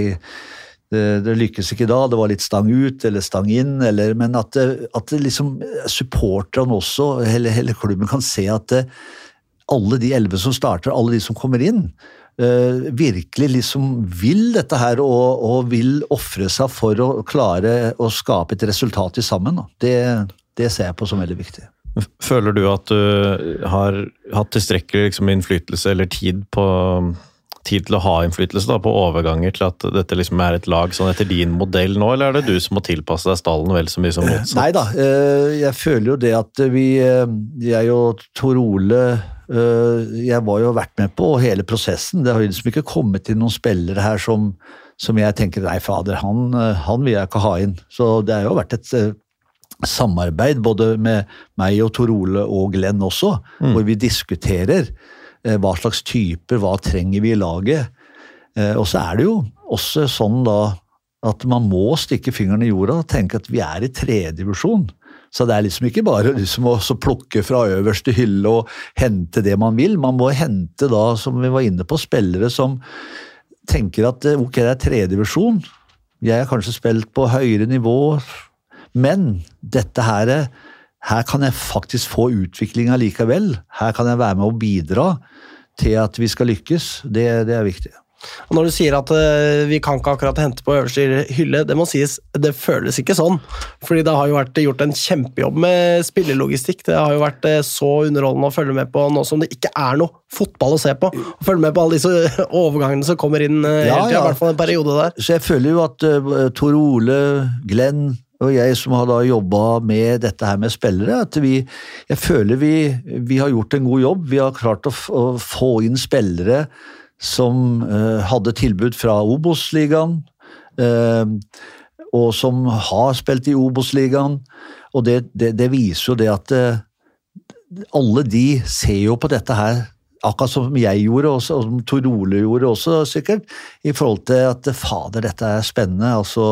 det, det lykkes ikke da, det var litt stang ut eller stang inn, eller, men at, det- at det liksom supporterne også, hele, hele klubben kan se at det, alle de elleve som starter, alle de som kommer inn, uh, virkelig liksom vil dette her og, og vil ofre seg for å klare å skape et resultat i sammen. Det, det ser jeg på som veldig viktig. Føler du at du har hatt tilstrekkelig liksom, innflytelse eller tid på tid til å ha innflytelse da, på overganger til at dette liksom er et lag sånn etter din modell nå, eller er det du som må tilpasse deg stallen vel så mye som motsatt? Nei da, eh, jeg føler jo det at vi, eh, jeg og Tor Ole eh, Jeg var jo vært med på hele prosessen. Det har liksom ikke kommet inn noen spillere her som, som jeg tenker nei, fader, han, han vil jeg ikke ha inn. Så det har jo vært et samarbeid både med meg og Tor Ole og Glenn også, hvor vi diskuterer hva slags typer, hva trenger vi i laget. Eh, Og så er det jo også sånn da at man må stikke fingeren i jorda og tenke at vi er i tredjedivisjon. Så det er liksom ikke bare liksom å plukke fra øverste hylle og hente det man vil. Man må hente da, som vi var inne på, spillere som tenker at eh, ok, det er tredjedivisjon. Jeg har kanskje spilt på høyere nivå, men dette her, her kan jeg faktisk få utvikling allikevel. Her kan jeg være med å bidra til at vi skal lykkes. Det, det er viktig. Og når du sier at eh, vi kan ikke akkurat hente på øverste hylle, det må sies, det føles ikke sånn. Fordi det har jo vært gjort en kjempejobb med spillelogistikk. Det har jo vært eh, så underholdende å følge med på nå som det ikke er noe fotball å se på. Å følge med på alle disse overgangene som kommer inn eh, Ja, hele tida, ja. i hvert fall en periode der. Så jeg føler jo at Tor Ole, Glenn og jeg som har da jobba med dette her med spillere, at vi Jeg føler vi, vi har gjort en god jobb. Vi har klart å, å få inn spillere som eh, hadde tilbud fra Obos-ligaen, eh, og som har spilt i Obos-ligaen. Og det, det, det viser jo det at eh, alle de ser jo på dette her Akkurat som jeg gjorde, også, og som Tor Ole gjorde også, sikkert. I forhold til at fader, dette er spennende. altså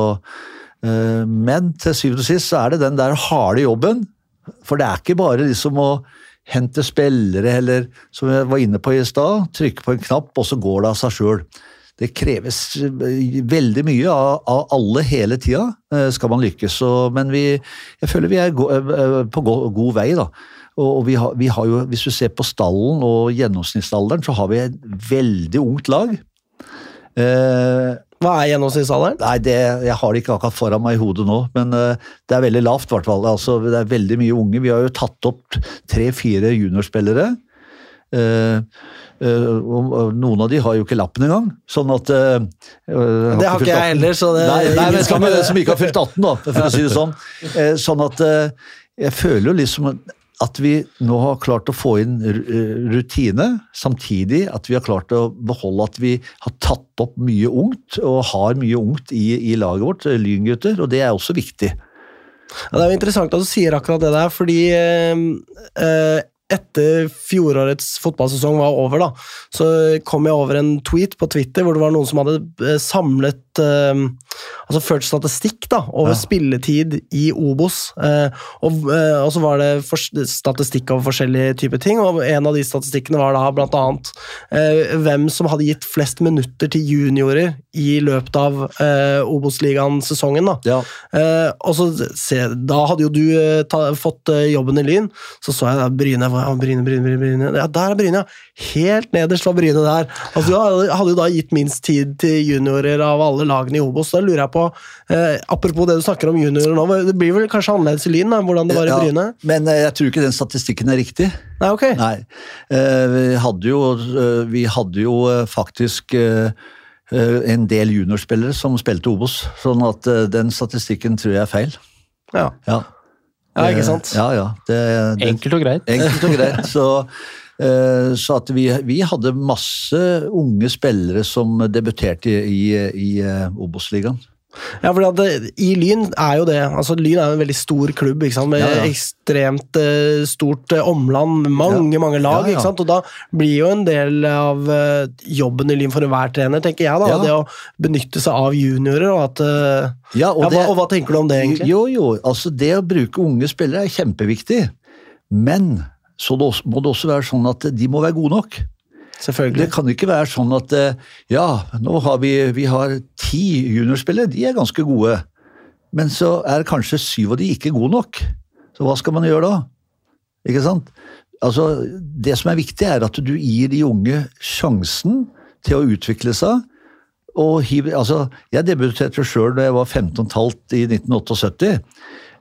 Men til syvende og sist så er det den der harde jobben. For det er ikke bare liksom å hente spillere, eller som jeg var inne på i stad, trykke på en knapp, og så går det av seg sjøl. det kreves eh, veldig mye av, av alle hele tida, eh, skal man lykkes. Så, men vi, jeg føler vi er go, eh, på go, god vei, da. Og og vi har, vi har jo, hvis du ser på stallen og gjennomsnittsalderen, så har vi et veldig ungt lag. Eh, Hva er gjennomsnittsalderen? Nei, det, jeg har det ikke akkurat foran meg i hodet nå, men uh, det er veldig lavt. Hvertfall. Altså, det er veldig mye unge. Vi har jo tatt opp tre-fire juniorspillere. Uh, uh, noen av de har jo ikke lappen engang. Sånn at eh, Det har ikke jeg heller, så det Nei, nei men skal med som ikke har fylt 18, da, for å si det sånn. Sånn at jeg føler jo liksom at vi nå har klart å få inn eh, rutine, samtidig at vi har klart å beholde at vi har tatt opp mye ungt, og har mye ungt i, i laget vårt, eh, Lyngutter, og det er også viktig. Ja, det er jo interessant at du sier akkurat det der, fordi eh, eh, etter fjorårets fotballsesong var over, da, så kom jeg over en tweet på Twitter hvor det var noen som hadde eh, samlet eh, Altså ført statistikk da, over Ja. spilletid i Obos. Eh, og, eh, og så var det for, statistikk over forskjellige typer ting, og en av de statistikkene var da blant annet eh, hvem som hadde gitt flest minutter til juniorer i løpet av eh, Obos-ligaen-sesongen. Ja. Eh, og så se, Da hadde jo du ta, fått jobben i Lyn. Så så jeg da Bryne, hva- ja, Bryne, Bryne, Bryne, Bryne. Ja, Der er Bryne, ja. Helt nederst var Bryne der. Altså, du hadde, jo da gitt minst tid til juniorer av alle lagene i Obos. Da lurer jeg på, eh, Apropos det du snakker om juniorer nå, det blir vel kanskje annerledes i Lyn? da, Hvordan det var i Ja, Bryne? Men eh, jeg tror ikke den statistikken er riktig. Nei, ok. Nei. Eh, Vi hadde jo, eh, vi hadde jo eh, faktisk eh, en del juniorspillere som spilte Obos, sånn at den statistikken tror jeg er feil. Ja. Ja, Ja, ikke Eh, sant? Ja, ja. Det, det, Enkelt og greit. Enkelt og greit. Så, eh, så at vi, vi hadde masse unge spillere som debuterte i, i, i eh, Obos-ligaen. Ja, fordi at det, I Lyn er jo det altså Lyn er jo en veldig stor klubb med Ja, ja. ekstremt eh, stort eh, omland, mange mange lag. Ja, ja. ikke sant? Og Da blir jo en del av eh, jobben i Lyn for enhver trener, tenker jeg, da, Ja. det å benytte seg av juniorer. og at... eh, Ja, ja, hva, og hva tenker du om det, egentlig? Jo, jo, altså det å bruke unge spillere er kjempeviktig. Men så det også, må det også være sånn at de må være gode nok. Det kan ikke være sånn at eh, ja, nå har vi, vi har ti juniorspillere, de er ganske gode. Men så er kanskje syv av de ikke gode nok. Så hva skal man gjøre da? Ikke sant? Altså, det som er viktig, er at du gir de unge sjansen til å utvikle seg. Og altså, jeg debuterte sjøl da jeg var 15,5 i 1978.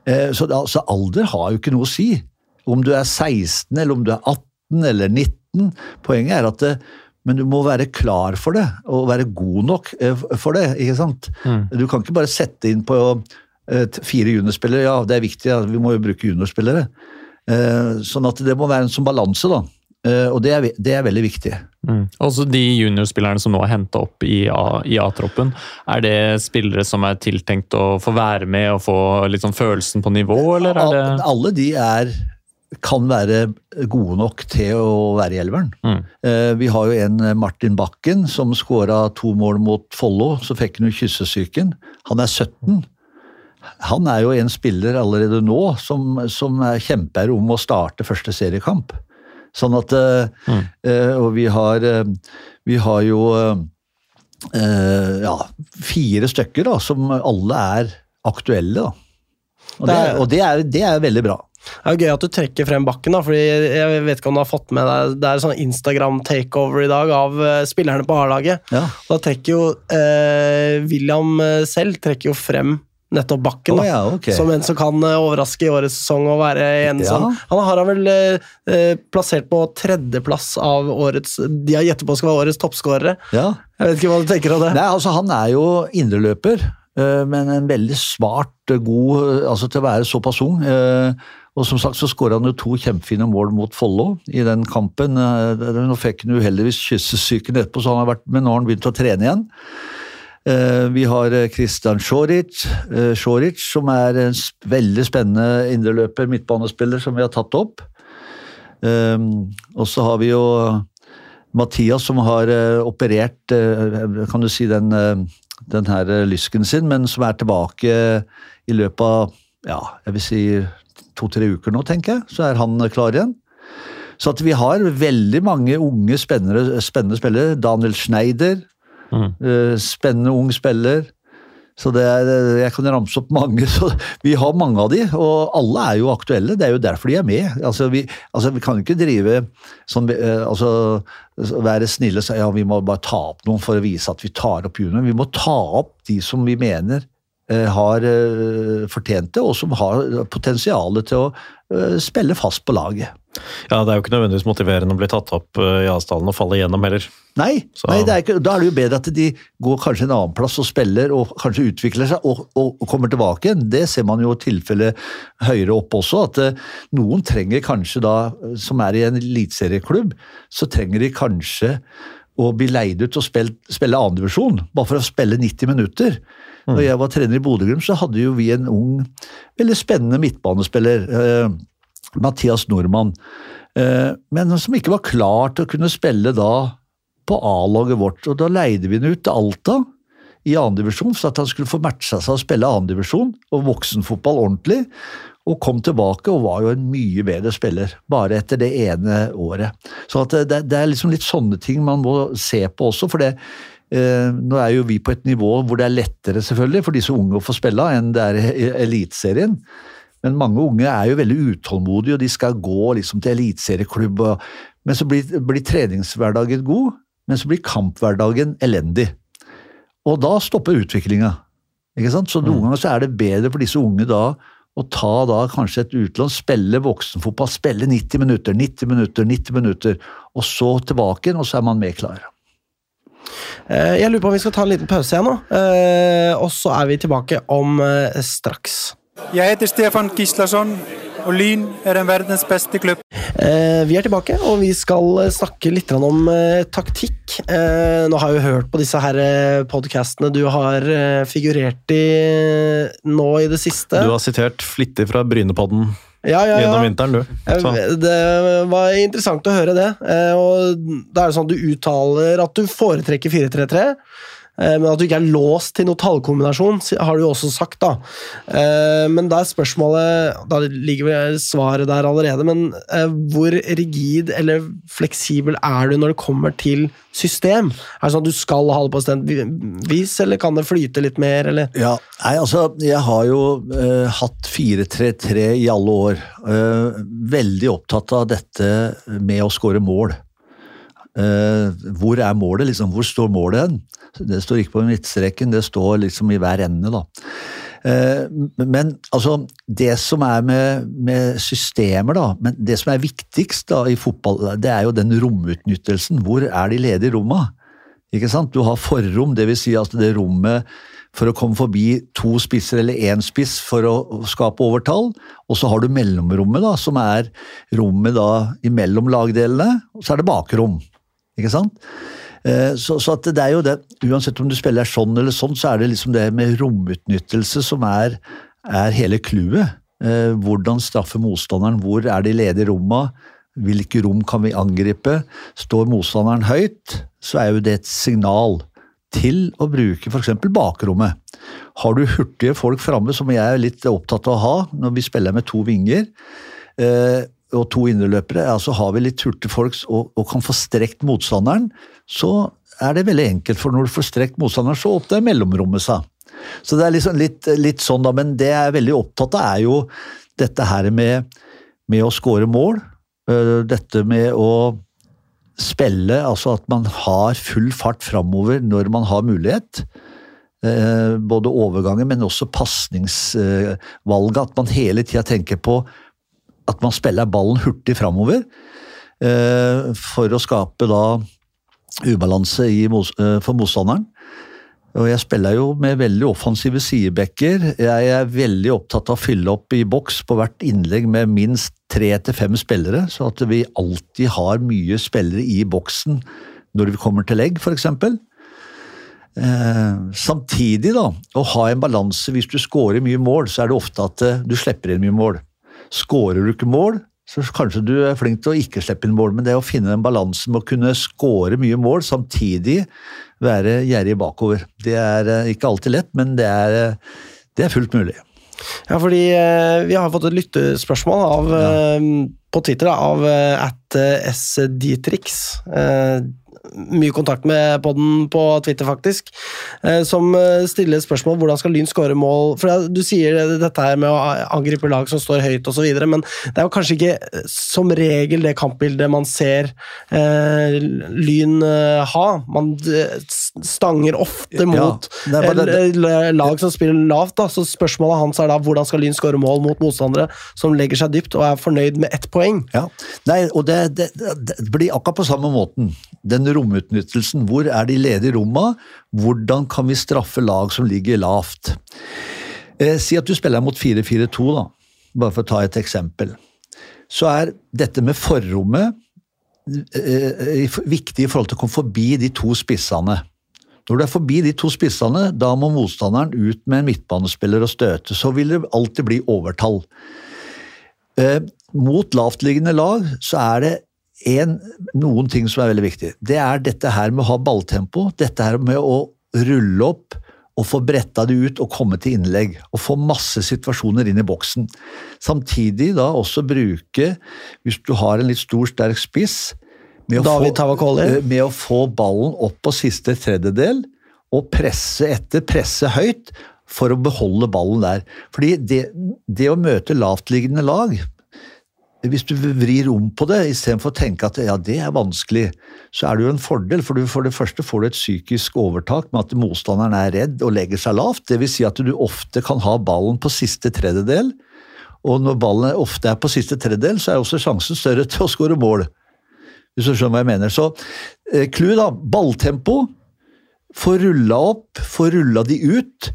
Eh, Så altså, alder har jo ikke noe å si. Om du er 16, eller om du er 18 eller 19. Poenget er at det, men du må være klar for det, og være god nok eh, for det. ikke sant? Du kan ikke bare sette inn på eh, fire juniorspillere. Ja, det er viktig, ja, vi må jo bruke juniorspillere. Eh, Sånn at det må være en sånn balanse, da. Eh, Og det er, det er veldig viktig. Mm. Også de juniorspillerne som nå er henta opp i A-troppen, er det spillere som er tiltenkt å få være med og få litt sånn følelsen på nivå, eller er det Alle de er, kan være gode nok til å være i elveren. Mm. Eh, Vi har jo en eh, Martin Bakken som skåra to mål mot Follo, så fikk han jo kyssesyken. Han er 17. Han er jo en spiller allerede nå som, som er kjemper om å starte første seriekamp. Sånn at eh, Mm. Og vi har, vi har jo ja, fire stykker da, som alle er aktuelle. da. Og, det, og det, er, det er veldig bra. Det er jo gøy at du trekker frem bakken, da, fordi jeg vet ikke om du har fått med deg Det er sånn Instagram-takeover i dag av eh, spillerne på A-laget. Ja. Da trekker jo eh, William eh, selv trekker jo frem nettopp bakken. da, oh, ja, okay. Som en som kan eh, overraske i årets sesong og være en Ja. sånn. Han har han vel eh, plassert på tredjeplass av årets De har gjettet på skal være årets toppskårere. Ja. Jeg vet ikke hva du tenker om det? Nei, altså Han er jo indreløper, men en veldig smart, eh, god altså til å være såpass ung. eh, Og som sagt så skåra han jo to kjempefine mål mot Follo i den kampen. Eh, Nå fikk han uheldigvis kyssesyken etterpå, så han har vært, men nå har han begynt å trene igjen. Eh, Vi har Kristian Sjoric, eh, Sjoric, som er en veldig spennende indreløper, midtbanespiller, som vi har tatt opp. Og så har vi jo Mathias som har operert kan du si den, den her lysken sin, men som er tilbake i løpet av ja, jeg vil si to-tre uker nå, tenker jeg. Så er han klar igjen. Så at vi har veldig mange unge, spennende, spennende spillere. Daniel Schneider. Mm. Eh, Spennende ung spiller. Så det er, Jeg kan ramse opp mange. (laughs) så Vi har mange av de, og alle er jo aktuelle. Det er jo derfor de er med. Altså Vi, altså, vi kan jo ikke drive sånn altså, Være snille og si ja, vi må bare ta opp noen for å vise at vi tar opp junior. Vi må ta opp de som vi mener har eh, fortjent det, og som har potensialet til å eh, spille fast på laget. Ja, Det er jo ikke nødvendigvis motiverende å bli tatt opp eh, i avstanden og falle igjennom heller. Nei, nei det er ikke, da er det jo bedre at de går kanskje en annen plass og spiller og kanskje utvikler seg og, og, og kommer tilbake igjen. Det ser man jo i tilfelle høyere opp også, at eh, noen trenger kanskje da, eh, som er i en eliteserieklubb, så trenger de kanskje å bli leid ut og spille, spille annendivisjon, bare for å spille 90 minutter. Når jeg var trener i Bodø-Glimt, så hadde jo vi en ung, veldig spennende midtbanespiller. Eh, Mathias Nordmann. Eh, men som ikke var klar til å kunne spille da på A-laget vårt. Og da leide vi den ut til Alta i annendivisjon, for at han skulle få matcha seg og spille annendivisjon og voksenfotball ordentlig. Og kom tilbake og var jo en mye bedre spiller, bare etter det ene året. Så at det, det er liksom litt sånne ting man må se på også, for det eh, Nå er jo vi på et nivå hvor det er lettere selvfølgelig for disse unge å få spille enn det er i Eliteserien. Men mange unge er jo veldig utålmodige, og de skal gå liksom til eliteserieklubb. Men så blir, blir treningshverdagen god, men så blir kamphverdagen elendig. Og da stopper utviklinga. Så noen ganger så er det bedre for disse unge da å ta da kanskje et utlån, spille voksenfotball, spille 90 minutter, 90 minutter, 90 minutter, og så tilbake igjen, og så er man mer klar. Eh, Jeg lurer på om vi skal ta en liten pause igjen nå, eh, og så er vi tilbake om eh, straks. Jeg heter Stefan Gislason, og Lyn er en verdens beste klubb. Eh, Vi er tilbake, og vi skal snakke litt om taktikk. Eh, Nå har jeg jo hørt på disse her podkastene du har figurert i nå i det siste. Du har sitert flittig fra Brynepodden ja, ja, gjennom vinteren, du. Så. Eh, Det var interessant å høre det. Eh, Og da er det sånn at du uttaler at du foretrekker 4-3-3, eh, men at du ikke er låst til noen tallkombinasjon, har du jo også sagt. da. Eh, Men da er spørsmålet Da ligger vel svaret der allerede, men eh, hvor rigid eller fleksibel er du når det kommer til system? Er det sånn at du skal ha det på bestemt vi- vis, eller kan det flyte litt mer, eller? Ja, nei, altså, jeg har jo eh, hatt 4-3-3 i alle år. Eh, veldig opptatt av dette med å skåre mål. Eh, hvor er målet, liksom? Hvor står målet hen? Det står ikke på midtstreken, det står liksom i hver ende, da. Eh, men altså, det som er med, med systemer, da, men det som er viktigst da i fotball, det er jo den romutnyttelsen. Hvor er de ledige romma? Ikke sant? Du har forrom, dvs. Si at det rommet for å komme forbi to spisser eller én spiss for å skape overtall, og så har du mellomrommet, da, som er rommet da imellom lagdelene, og så er det bakrom. Ikke sant? Eh, Så, så det er jo det, uansett om du spiller sånn eller sånn, så er det liksom det med romutnyttelse som er, er hele clouet. Eh, Hvordan straffe motstanderen, hvor er de ledige romma, hvilke rom kan vi angripe? Står motstanderen høyt, så er jo det et signal til å bruke f.eks. bakrommet. Har du hurtige folk framme, som jeg er litt opptatt av å ha når vi spiller med to vinger, eh, og to indreløpere, altså så har vi litt hurtige folk og, og kan få strekt motstanderen, så er det veldig enkelt, for når du får strekt motstanderen, så åpner mellomrommet seg. Så det er liksom litt, litt sånn, da, men det jeg er veldig opptatt av, er jo dette her med, med å score mål. øh, Dette med å spille, altså at man har full fart framover når man har mulighet. Eh, Både overganger, men også pasningsvalget. At man hele tida tenker på at man spiller ballen hurtig framover. eh, For å skape da ubalanse eh, for motstanderen. Og jeg spiller jo med veldig offensive sidebacker. Jeg er veldig opptatt av å fylle opp i boks på hvert innlegg med minst tre til fem spillere, så at vi alltid har mye spillere i boksen når vi kommer til legg, f.eks. Eh, samtidig, da, å ha en balanse hvis du scorer mye mål, så er det ofte at eh, du slipper inn mye mål. Skårer du ikke mål, så kanskje du er flink til å ikke slippe inn mål, men det å finne den balansen med å kunne skåre mye mål, samtidig være gjerrig bakover, det er eh, ikke alltid lett, men det er, eh, det er fullt mulig. Ja, fordi eh, vi har fått et lyttespørsmål av, eh, på Twitter da, av at sdietrix. Eh, mye kontakt med podden på Twitter, faktisk, eh, som eh, stiller spørsmål hvordan skal Lyn skåre mål. For Du sier dette her med å angripe lag som står høyt osv., men det er jo kanskje ikke eh, som regel det kampbildet man ser eh, Lyn ha. Man stanger ofte mot det det, det- eh, lag som spiller lavt. Da. Så spørsmålet hans er da hvordan skal Lyn skåre mål mot motstandere som legger seg dypt og er fornøyd med ett poeng. Ja, Nei, og det, det, det blir akkurat på samme måten. Den romutnyttelsen. Hvor er de ledige romma? Hvordan kan vi straffe lag som ligger lavt? Eh, si at du spiller mot 4-4-2, da. Bare for å ta et eksempel. Så er dette med forrommet eh, eh, viktig i forhold til å komme forbi de to spissene. Når du er forbi de to spissene, da må motstanderen ut med en midtbanespiller og støte. Så vil det alltid bli overtall. Eh, mot lavtliggende lag så er det en, noen ting som er veldig viktig. Det er dette her med å ha balltempo, dette her med å rulle opp og få bretta det ut og komme til innlegg. Og få masse situasjoner inn i boksen. Samtidig da også bruke, hvis du har en litt stor, sterk spiss med å, få, eh, med å få ballen opp på siste tredjedel og presse etter, presse høyt for å beholde ballen der. Fordi det, det å møte lavtliggende lag hvis du vrir om på det, istedenfor å tenke at ja, det er vanskelig, så er det jo en fordel. For du, for det første får du et psykisk overtak med at motstanderen er redd og legger seg lavt. Vil si at du ofte kan ha ballen på siste tredjedel, og når ballen ofte er på siste tredjedel, så er også sjansen større til å skåre mål. Hvis du skjønner hva jeg mener. Så eh, clou, da. Balltempo. Få rulla opp, få rulla de ut.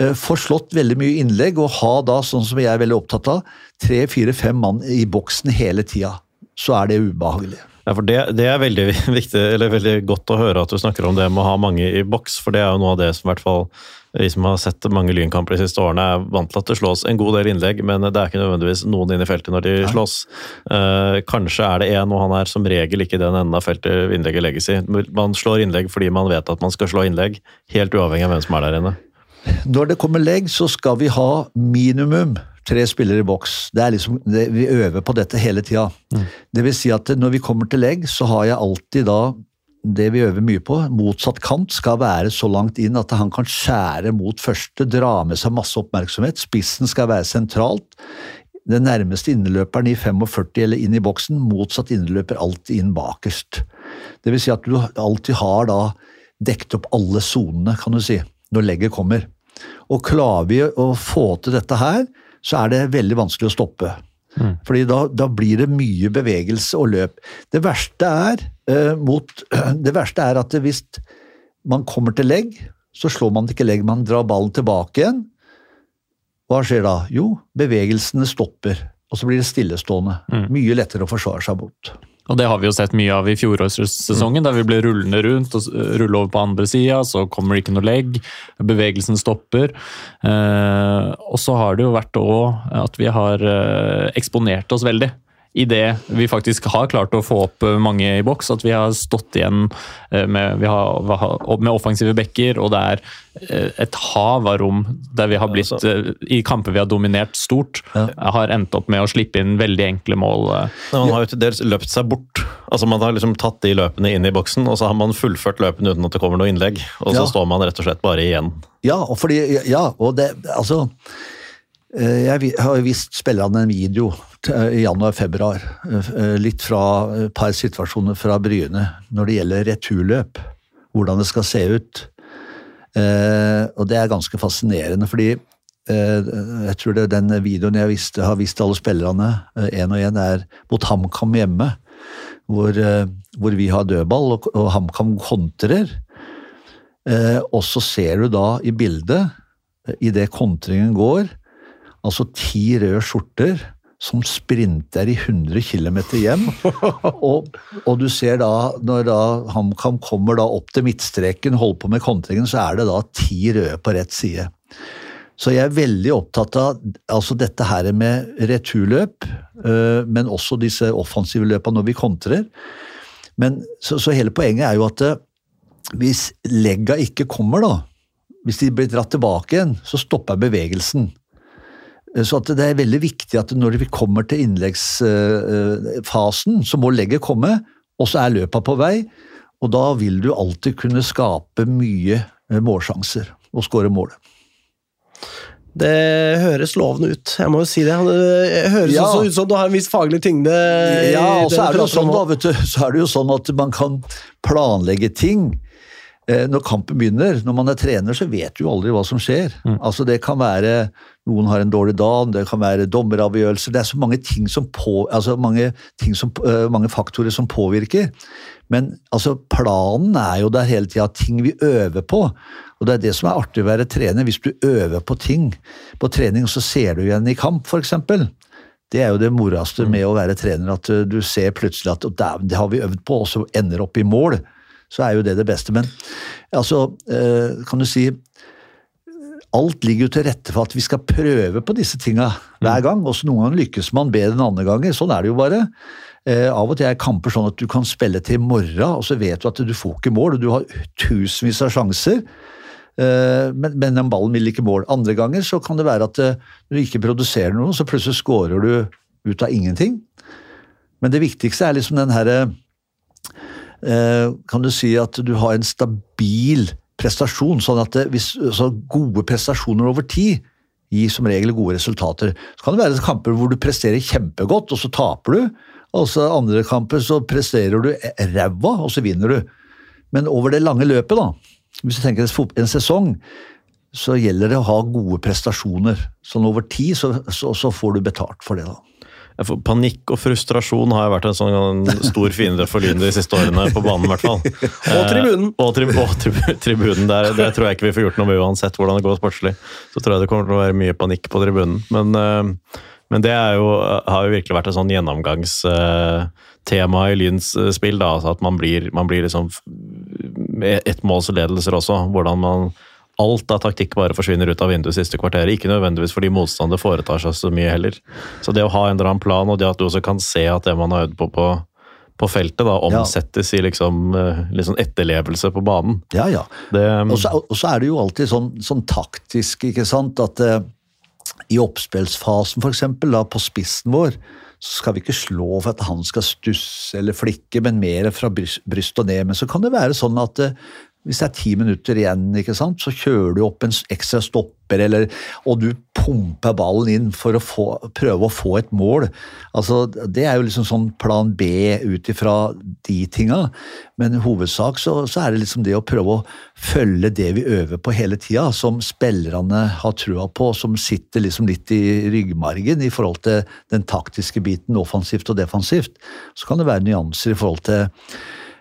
Eh, Få slått veldig mye innlegg, og ha da, sånn som jeg er veldig opptatt av, tre, fire, fem mann i boksen hele tida. Så er det ubehagelig. Ja, for det, det er veldig (laughs) viktig, eller veldig godt å høre at du snakker om det med å ha mange i boks, for det er jo noe av det som i hvert fall vi som har sett mange lynkamper de siste årene, er vant til at det slås en god del innlegg, men det er ikke nødvendigvis noen inn i feltet når de slås Eh, kanskje er det én, og han er som regel ikke den enden av feltet innlegget legges i. Man slår innlegg fordi man vet at man skal slå innlegg, helt uavhengig av hvem som er der inne. Når det kommer legg, så skal vi ha minimum tre spillere i boks. Det er liksom, det, vi øver på dette hele tida. Det vil si at når vi kommer til legg, så har jeg alltid da det vi øver mye på, motsatt kant skal være så langt inn at han kan skjære mot første, dra med seg masse oppmerksomhet. Spissen skal være sentralt. Den nærmeste inneløperen i 45 eller inn i boksen, motsatt inneløper alltid inn bakerst. Det vil si at du alltid har da dekt opp alle sonene, kan du si, når legget kommer. Og klarer vi å få til dette her, så er det veldig vanskelig å stoppe. Fordi da, da blir det mye bevegelse og løp. Det verste er, eh, mot, (clears throat) det verste er at hvis man kommer til legg, så slår man ikke legg, man drar ballen tilbake igjen. Hva skjer da? Jo, bevegelsene stopper, og så blir det stillestående. Mye lettere å forsvare seg mot. Og det har vi jo sett mye av i fjorårssesongen, der vi ble rullende rundt og rulle over på andre sida, så kommer det ikke noe legg, bevegelsen stopper. Eh, og så har det jo vært òg at vi har eh, eksponert oss veldig. I det vi faktisk har klart å få opp eh, mange i boks, at vi har stått igjen eh, med, vi har, med offensive bekker, og det er eh, et hav av rom der vi har blitt, eh, i kamper vi har dominert stort, har endt opp med å slippe inn veldig enkle mål. Man har jo til dels løpt seg bort. Altså Man har liksom tatt de løpene inn i boksen, og så har man fullført løpene uten at det kommer noe innlegg. Og så Ja. står man rett og slett bare igjen. Ja, og fordi, ja, og det, altså Jeg har vist spillerne en video i januar-februar. eh, Litt fra et par situasjoner fra Bryne når det gjelder returløp. Hvordan det skal se ut. Eh, Og det er ganske fascinerende, fordi eh, jeg tror det er den videoen jeg visste, har vist alle spillerne, én og én, er mot HamKam hjemme. Hvor, eh, hvor vi har dødball, og, og HamKam kontrer. Eh, og så ser du da i bildet, eh, idet kontringen går, altså ti røde skjorter som sprinter i 100 km hjem. (laughs) og, og du ser da, når da HamKam kommer da opp til midtstreken, holder på med kontringen, så er det da ti røde på rett side. Så jeg er veldig opptatt av altså dette her med returløp, eh, men også disse offensive løpene når vi kontrer. Men, så, så hele poenget er jo at eh, hvis legga ikke kommer, da, hvis de blir dratt tilbake igjen, så stopper bevegelsen. Eh, Så at det er veldig viktig at når vi kommer til innleggsfasen, så må legget komme, og så er løpa på vei. Og da vil du alltid kunne skape mye eh, målsjanser og skåre målet. Det høres lovende ut, jeg må jo si det. Det høres Ja. også ut som du har en viss faglig tyngde. Ja, og så er det jo sånn, da, vet du, så er det jo sånn at man kan planlegge ting. Eh, Når kampen begynner, når man er trener, så vet du jo aldri hva som skjer. Altså Det kan være noen har en dårlig dag, det kan være dommeravgjørelser Det er så mange ting som på, altså mange, ting som, eh, mange faktorer som påvirker. Men altså planen er jo der hele tida, ting vi øver på. Og det er det som er artig å være trener. Hvis du øver på ting på trening, så ser du igjen i kamp, f.eks. Det er jo det moraste med å være trener, at uh, du ser plutselig at det har vi øvd på, og så ender opp i mål. Så er jo det det beste. Men altså, eh, kan du si Alt ligger jo til rette for at vi skal prøve på disse tinga hver gang. Også noen ganger lykkes man bedre enn andre ganger. Sånn er det jo bare. Eh, av og til er kamper sånn at du kan spille til i morgen, og så vet du at du får ikke mål, og du har tusenvis av sjanser. Eh, men, men den ballen vil ikke mål. Andre ganger så kan det være at eh, du ikke produserer noe, så plutselig scorer du ut av ingenting. Men det viktigste er liksom den herre eh, Kan du si at du har en stabil prestasjon, sånn at det, hvis, så gode prestasjoner over tid gir som regel gode resultater. Så kan det være kamper hvor du presterer kjempegodt, og så taper du. Og så andre kamper så presterer du ræva, og så vinner du. Men over det lange løpet, da, hvis du tenker en sesong, så gjelder det å ha gode prestasjoner. Sånn over tid så, så, så får du betalt for det, da. Panikk og frustrasjon har vært en sånn stor fiende for Lyn de siste årene, på banen i hvert fall. (laughs) Og tribunen. Eh, og, tri og tri (laughs) tribunen. Der, det tror jeg ikke vi får gjort noe med uansett hvordan det går sportslig. Så tror jeg det kommer til å være mye panikk på tribunen. Men, eh, men det jo, har jo virkelig vært et sånn gjennomgangstema i Lyns eh, spill. Da, altså at man blir, man blir liksom ettmålsledelser også. Hvordan man Alt av taktikk bare forsvinner ut av vinduet siste kvarteret. Ikke nødvendigvis fordi motstander foretar seg så mye heller. Så det å ha en eller annen plan, og det at du også kan se at det man har øvd på på, på feltet, da, omsettes i liksom, liksom, etterlevelse på banen. Ja, ja. Det, Og så, og så er det jo alltid sånn, sånn taktisk, ikke sant, at eh, i oppspillsfasen for eksempel, da, på spissen vår, så skal vi ikke slå for at han skal stusse eller flikke, men mer fra bryst, bryst og ned. Men så kan det være sånn at eh, hvis det er ti minutter igjen, ikke sant, så kjører du opp en ekstra stopper, eller, og du pumper ballen inn for å få, prøve å få et mål. Altså, det er jo liksom sånn plan B ut ifra de tinga. Men i hovedsak så, så er det liksom det å prøve å følge det vi øver på hele tida, som spillerne har trua på, som sitter liksom litt i ryggmargen i forhold til den taktiske biten, offensivt og defensivt. Så kan det være nyanser i forhold til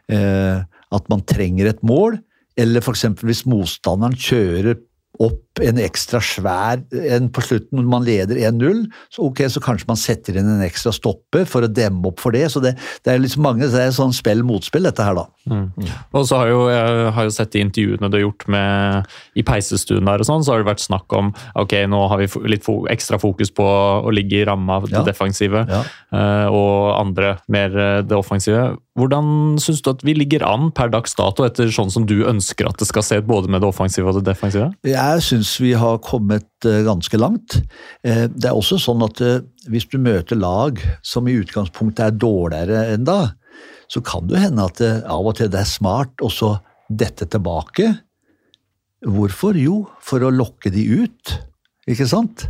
eh, at man trenger et mål, eller f.eks. hvis motstanderen kjører opp en ekstra svær en på slutten når man leder 1-0, så ok, så kanskje man setter inn en ekstra stopper for å demme opp for det. Så det, det er liksom mange, det er sånn spill-motspill, dette her, da. Og så har jo, jeg har jo sett de intervjuene du har gjort med, i peisestuen der og sånn, så har det vært snakk om ok, nå har vi litt fo ekstra fokus på å ligge i ramma, av det Ja. defensive, Ja. eh, og andre mer eh, det offensive. Hvordan syns du at vi ligger an per dags dato, etter sånn som du ønsker at det skal se ut, både med det offensive og det defensive? Jeg syns vi har kommet eh, ganske langt. Det er også sånn at hvis du møter lag som i utgangspunktet er dårligere enn da, så kan det hende at det av og til det er smart også dette tilbake. Hvorfor? Jo, for å lokke de ut, ikke sant?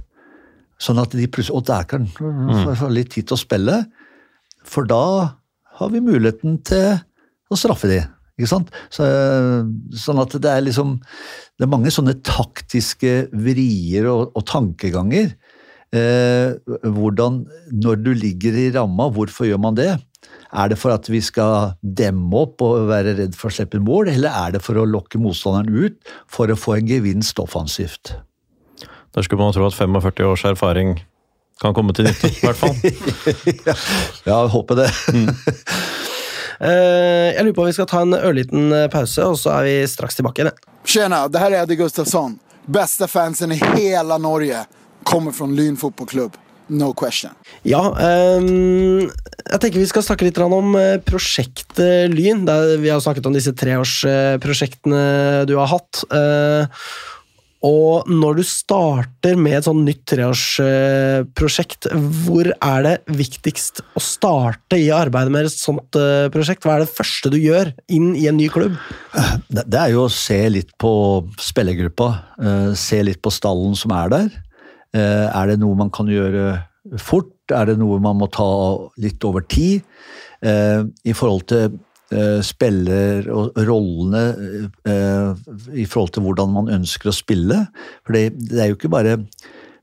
Sånn at de plutselig Og der kan de få litt tid til å spille, for da har vi muligheten til å straffe de. Ikke sant? Så, sånn at det er liksom Det er mange sånne taktiske vrier og, og tankeganger. Eh, hvordan, når du ligger i ramma, hvorfor gjør man det? Er det for at vi skal demme opp og være redd for å slippe mål, eller er det for å lokke motstanderen ut for å få en gevinst offensivt? Der skulle man tro at 45 års erfaring kan komme til nytte, i hvert fall. (laughs) Ja, jeg håper det. Mm. (laughs) jeg lurer på om vi skal ta en ørliten eh, pause, og så er vi straks tilbake igjen. Tjena, det her er Eddie Gustafsson. Beste fansen i hele Norge kommer fra Lyn fotbollklubb. No question. Ja, um, jeg tenker vi skal snakke litt om eh, prosjektet Lyn. Der vi har snakket om disse treårsprosjektene du har hatt. Eh, Og når du starter med et sånn nytt treårsprosjekt, hvor er det viktigst å starte i arbeidet med et sånt eh, prosjekt? Hva er det første du gjør inn i en ny klubb? Det er jo å se litt på spillergruppa. eh, Se litt på stallen som er der. Eh, Er det noe man kan gjøre fort? Er det noe man må ta litt over tid? Eh, I forhold til eh, spiller og rollene i forhold til hvordan man ønsker å spille. For det, er jo ikke bare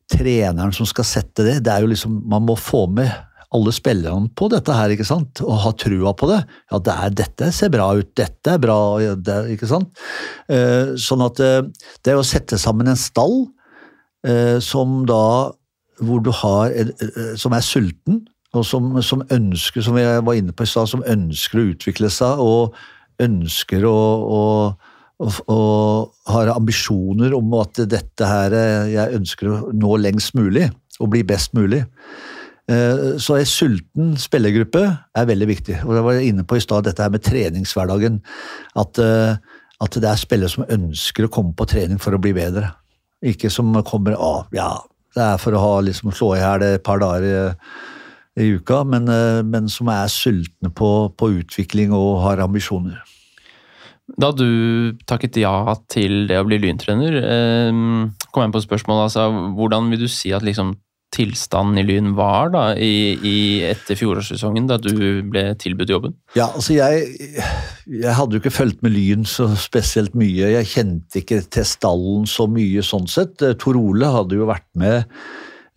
treneren som skal sette det, det er jo liksom Man må få med alle spillerne på dette her, ikke sant? Og ha trua på det. Ja, det er, dette ser bra ut, dette er bra, ikke sant? Sånn at det å sette sammen en stall som da Hvor du har en, eh, Som er sulten, og som, som ønsker, som jeg var inne på i som ønsker å utvikle seg og ønsker å, å og, har ambisjoner om at dette her eh, jeg ønsker å nå lengst mulig og bli best mulig. Eh, Så en sulten spillergruppe er veldig viktig. Og jeg var inne på i stad dette her med treningshverdagen. At, eh, at det er spillere som ønsker å komme på trening for å bli bedre. Ikke som kommer av ja, det er for å ha, liksom, slå i hjel et par dager i, i uka, men, eh, men som er sultne på, på utvikling og har ambisjoner. Da du takket ja til det å bli lyntrener, eh, kom jeg på spørsmålet altså, hvordan vil du si at liksom, tilstanden i Lyn var da, i, i etter fjorårssesongen, da du ble tilbudt jobben? Ja, altså jeg, jeg hadde jo ikke fulgt med Lyn så spesielt mye. Jeg kjente ikke til stallen så mye sånn sett. Eh, Tor Ole hadde jo vært med,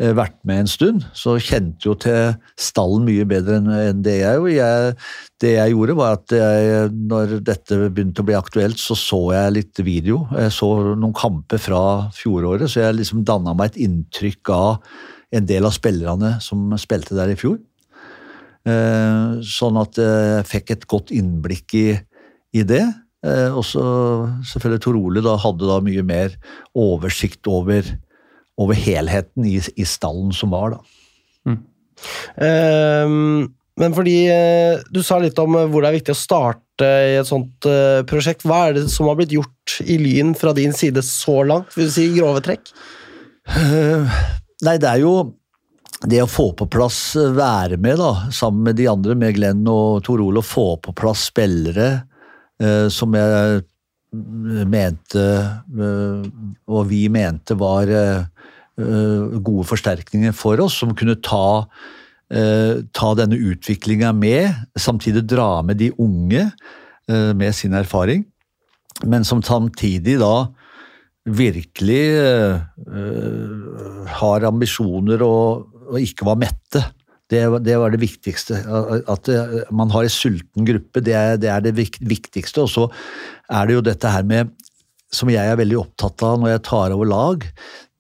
eh, vært med en stund, så kjente jo til stallen mye bedre enn det jeg gjorde. Det jeg gjorde, var at jeg, når dette begynte å bli aktuelt, så så jeg litt video. Jeg så noen kamper fra fjoråret, så jeg liksom danna meg et inntrykk av en del av spillerne som spilte der i fjor. Eh, Sånn at jeg fikk et godt innblikk i, i det. Eh, Og så selvfølgelig Tor Ole da hadde da mye mer oversikt over, over helheten i, i stallen som var, da. Ehm, men fordi eh, du sa litt om eh, hvor det er viktig å starte i et sånt eh, prosjekt. Hva er det som har blitt gjort i Lyn fra din side så langt? Vil du si grove trekk? Eh, Nei, det er jo det å få på plass, eh, være med da, sammen med de andre, med Glenn og Tor Ole, få på plass spillere eh, som jeg mm, mente, eh, og vi mente var eh, eh, gode forsterkninger for oss, som kunne ta, eh, ta denne utviklinga med, samtidig dra med de unge med sin erfaring, men som samtidig da virkelig eh, har ambisjoner og, og ikke var mette. Det, det var det viktigste. At eh, man har en sulten gruppe, det er det, er det viktigste. Og så er det jo dette her med, som jeg er veldig opptatt av når jeg tar over lag,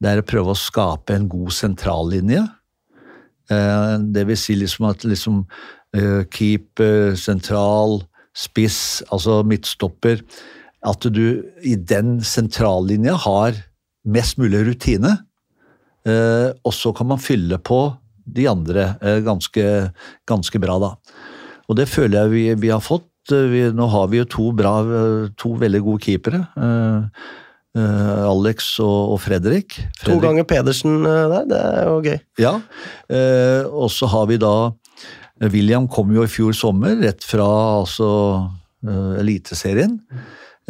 det er å prøve å skape en god sentrallinje. Det vil si liksom at liksom keeper, sentral, spiss, altså midtstopper At du i den sentrallinja har mest mulig rutine. eh, Og så kan man fylle på de andre eh, ganske, ganske bra, da. Og det føler jeg vi, vi har fått. Vi, nå har vi jo to, bra, to veldig gode keepere. Uh, Alex og, og Fredrik. To ganger Pedersen uh, der, det er jo gøy. ja, uh, og så har vi da William kom jo i fjor sommer, rett fra altså, Eliteserien.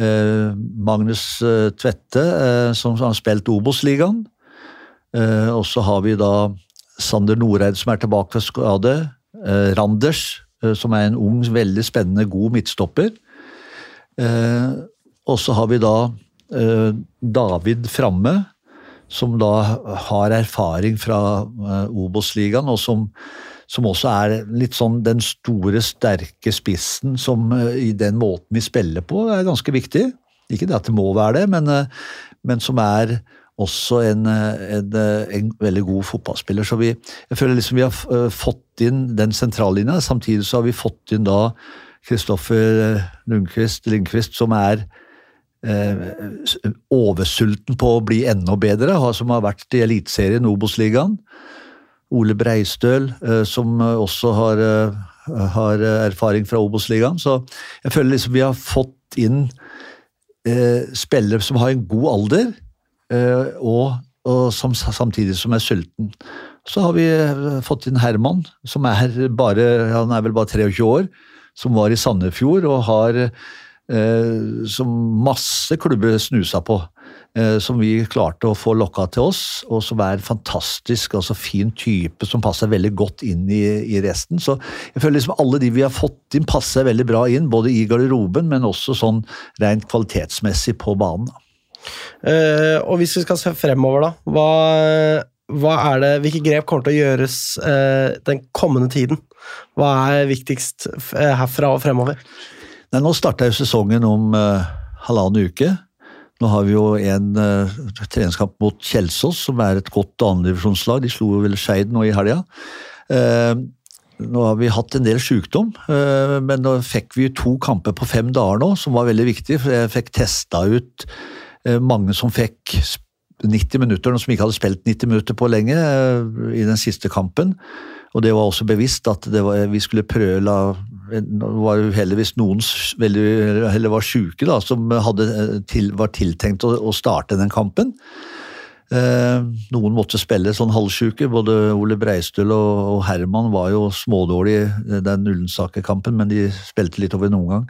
Eh, Magnus eh, Tvette, eh, som har spilt Obos-ligaen. Og så har vi da Sander Noreid, som er tilbake fra skade. Randers, som er en ung, veldig spennende, god midtstopper. Og så har vi da David framme, som da har erfaring fra Obos-ligaen, og som, som også er litt sånn den store, sterke spissen som eh, i den måten vi spiller på, er ganske viktig. Ikke det at det må være det, men, eh, men som er også en, eh, en, en veldig god fotballspiller. Så vi, jeg føler liksom vi har fått inn den sentrallinja, samtidig så har vi fått inn da Kristoffer Lundqvist, Lindqvist, som er eh, oversulten på å bli enda bedre, som har vært i Eliteserien, Obos-ligaen. Ole Breistøl, eh, som eh, også har, eh, har erfaring fra Obos-ligaen. Så jeg føler liksom vi har fått inn spillere som har en god alder, og, og som, samtidig som er sulten. Så har vi fått inn Herman, som er bare, han er vel bare 23 år, som var i Sandefjord og har som masse klubber snusa på. Eh, som vi klarte å få lokka til oss, og som er en fantastisk, altså fin type som passer veldig godt inn i, i resten. Så jeg føler liksom alle de vi har fått inn, passer veldig bra inn, både i garderoben, men også sånn rent kvalitetsmessig på banen. Eh, og hvis vi skal se fremover, da. Hva, hva er det, hvilke grep kommer til å gjøres uh, den kommende tiden? Hva er viktigst herfra og fremover? Nei, nå starter jo sesongen om uh, halvannen uke. Nå har vi jo en uh, treningskamp mot Kjelsås, som er et godt annendivisjonslag. De slo vel Skeid nå i helga. Uh, nå har vi hatt en del sykdom, uh, men nå fikk vi to kamper på fem dager nå, som var veldig viktig. For jeg fikk testa ut eh, mange som fikk 90 minutter, noen som ikke hadde spilt 90 minutter på lenge eh, i den siste kampen. Og det var også bevisst at var, vi skulle prøve la Nå var jo heldigvis noen veldig, var sjuke da, som eh, til, var tiltenkt å, å starte den kampen. Eh, noen måtte spille sånn halvsjuke. Både Ole Breistøl og, og Herman var jo smådårlige den Ullensaker-kampen, men de spilte litt over noen gang.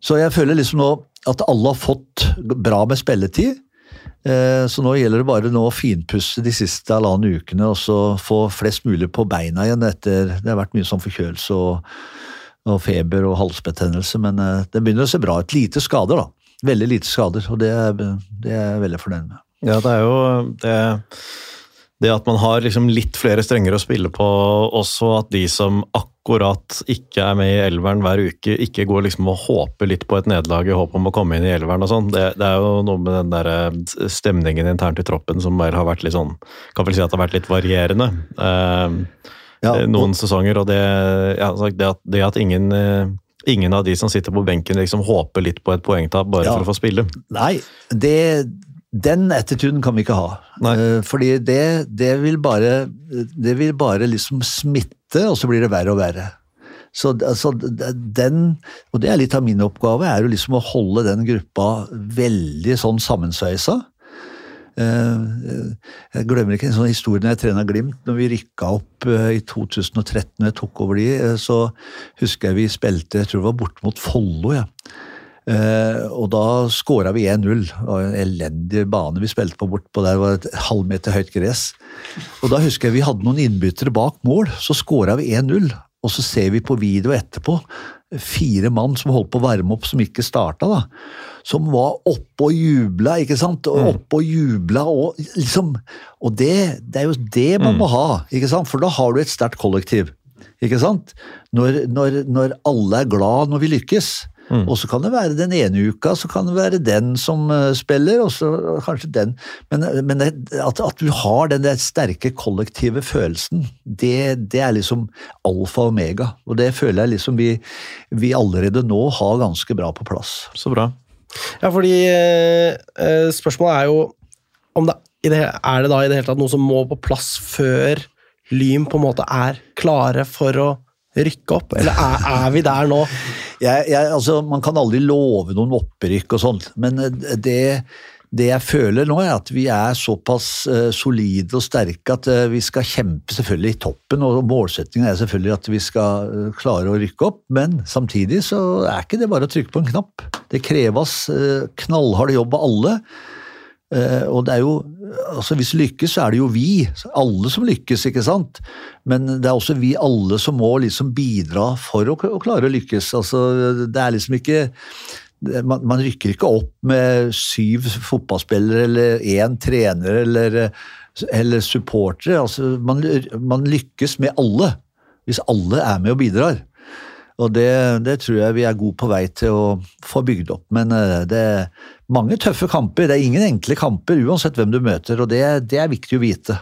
Så jeg føler liksom nå at alle har fått bra med spilletid. Eh, Så nå gjelder det bare å finpusse de siste halvannen ukene og så få flest mulig på beina igjen etter Det har vært mye sånn forkjølelse og, og feber og halsbetennelse, men eh, det begynner å se bra ut. Lite skader, da. Veldig lite skader, og det det er jeg veldig fornøyd med. Ja, det er jo det, det at man har liksom litt flere strenger å spille på, også at de som akkurat ikke er med i elveren hver uke, ikke går liksom og håper litt på et nederlag i håp om å komme inn i elveren og sånn. Det, det er jo noe med den der stemningen internt i troppen som har vært litt sånn Kan vel si at det har vært litt varierende. Eh, Ja, noen sesonger, og det, ja, det, at, det at ingen eh, Ingen av de som sitter på benken liksom håper litt på et poengtap bare Ja. for å få spille. Nei, det, den attituden kan vi ikke ha. Nei. Eh, Fordi det, det, vil bare, det vil bare liksom smitte, og så blir det verre og verre. Så altså, den, og det er litt av min oppgave, er jo liksom å holde den gruppa veldig sånn sammensveisa. Eh, Jeg glemmer ikke en sånn historie når jeg trena Glimt. Når vi rykka opp eh, i 2013, når jeg tok over de, eh, så husker jeg vi spilte jeg tror det var borte mot Follo. Ja. Og da skåra vi 1-0. Det var en elendig bane vi spilte på bortpå der. Var et halvmeter høyt gress. Og da husker jeg vi hadde noen innbyttere bak mål. Så skåra vi 1-0. Og så ser vi på video etterpå fire mann som holdt på å varme opp, som ikke starta, da. Som var oppe og jubla, ikke sant. Og oppe og jubla og liksom Og det, det er jo det man må ha, ikke sant. For da har du et sterkt kollektiv. Ikke sant? Når, når, når alle er glad når vi lykkes. Og så kan det være den ene uka, så kan det være den som eh, spiller, og så kanskje den. Men, men det, at, at du har den der sterke kollektive følelsen, det, det er liksom alfa og omega. Og det føler jeg liksom vi, vi allerede nå har ganske bra på plass. Så bra. Ja, fordi eh, eh, spørsmålet er jo om det, i det, Er det da i det hele tatt noe som må på plass før Lyn på en måte er klare for å rykke opp? Eller er, er vi der nå? Jeg, jeg, altså, man kan aldri love noen opprykk og sånt, men eh, det, det jeg føler nå, er at vi er såpass eh, solide og sterke at eh, vi skal kjempe selvfølgelig i toppen, og målsettingen er selvfølgelig at vi skal klare å rykke opp, men samtidig så er ikke det bare å trykke på en knapp. Det kreves knallhard jobb av alle. Og det er jo, altså Hvis lykkes, så er det jo vi, alle som lykkes, ikke sant? Men det er også vi alle som må liksom bidra for å, å klare å lykkes. Altså, Det er liksom ikke man, man rykker ikke opp med syv fotballspillere eller én trener eller, eller supportere. Altså, man, man lykkes med alle, hvis alle er med og bidrar. Og det, det tror jeg vi er gode på vei til å få bygd opp. Men eh, det er mange tøffe kamper. Det er ingen enkle kamper, uansett hvem du møter, og det, det er viktig å vite.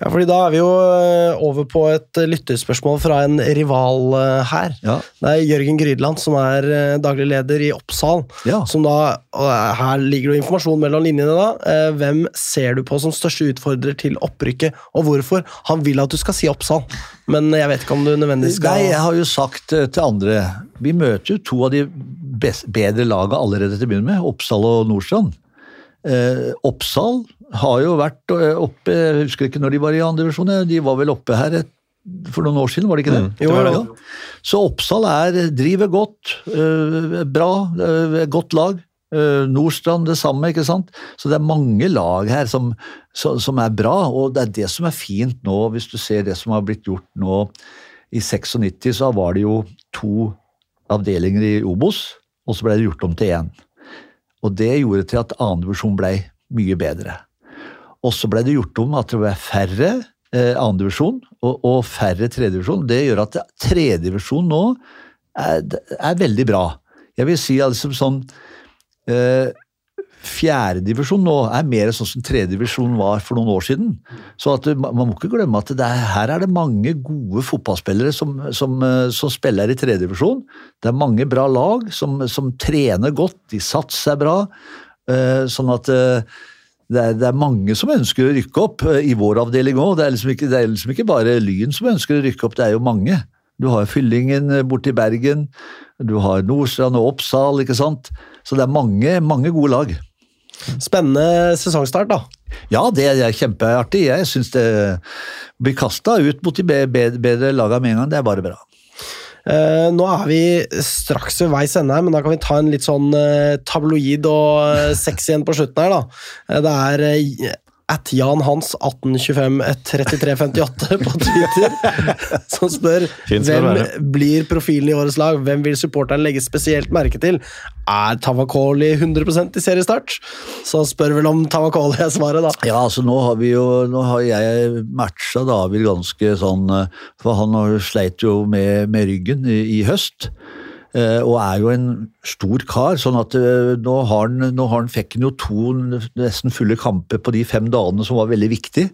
Ja, fordi Da er vi jo eh, over på et eh, lytterspørsmål fra en rival eh, her. Ja. Det er Jørgen Grydland, som er daglig leder i Oppsal. Ja. Som da, Her ligger det jo informasjon mellom linjene. da. Hvem ser du på som største utfordrer til opprykket, og hvorfor? Han vil at du skal si Oppsal, men jeg vet ikke om du nødvendigvis skal Nei, jeg har jo sagt til andre Vi møter jo to av de best, bedre lagene allerede til å begynne med, Oppsal og Nordstrand. Eh, Oppsal har jo vært eh, oppe Jeg husker ikke når de var i andre divisjon, eh, de var vel oppe her et, for noen år siden, var det ikke det? Jo, Det var det, ja. Så Oppsal er, driver godt, øh, bra, øh, godt lag. Eh, Nordstrand det samme, ikke sant. Så det er mange lag her som, som er bra, og det er det som er fint nå, hvis du ser det som har blitt gjort nå. I 96 så var det jo to avdelinger i Obos, og så ble det gjort om til én. Og det gjorde til at annendivisjon ble mye bedre. Og så ble det gjort om at det ble færre eh, andredivisjon og, og færre tredjedivisjon. Det gjør at tredjedivisjon nå er, er veldig bra. Jeg vil si liksom sånn eh, Fjerdedivisjon nå er mer sånn som tredjedivisjon var for noen år siden. Så at, man man må ikke glemme at det er, her er det mange gode fotballspillere som, som, eh, som spiller i tredjedivisjon. Det er mange bra lag som, som trener godt, de satser bra. eh, Sånn at eh, det er, det er mange som ønsker å rykke opp eh, i vår avdeling òg. Det, liksom det er liksom ikke bare Lyn som ønsker å rykke opp, det er jo mange. Du har Fyllingen eh, borte i Bergen, du har Nordstrand og Oppsal, ikke sant. Så det er mange, mange gode lag. Spennende sesongstart, da. Ja, det er kjempeartig. Jeg syns det blir kasta ut mot de be- be- bedre lagene med en gang. Det er bare bra. Eh, nå er vi straks ved veis ende, men da kan vi ta en litt sånn eh, tabloid og eh, sexy en på slutten her. da. Det er at Jan Hans 1825 3358 på Twitter som spør hvem blir profilen i årets lag. Hvem vil supporteren legge spesielt merke til? Er Tavakoli 100% i seriestart? Så spør vel om Tavakoli er svaret, da. Ja, altså nå har vi jo Nå har jeg matcha David ganske sånn eh, For han har sleit jo med, med ryggen i, i høst. Eh, Og er jo en stor kar, sånn at eh, nå har han, nå har han fikk han jo to nesten fulle kamper på de fem dagene som var veldig viktig.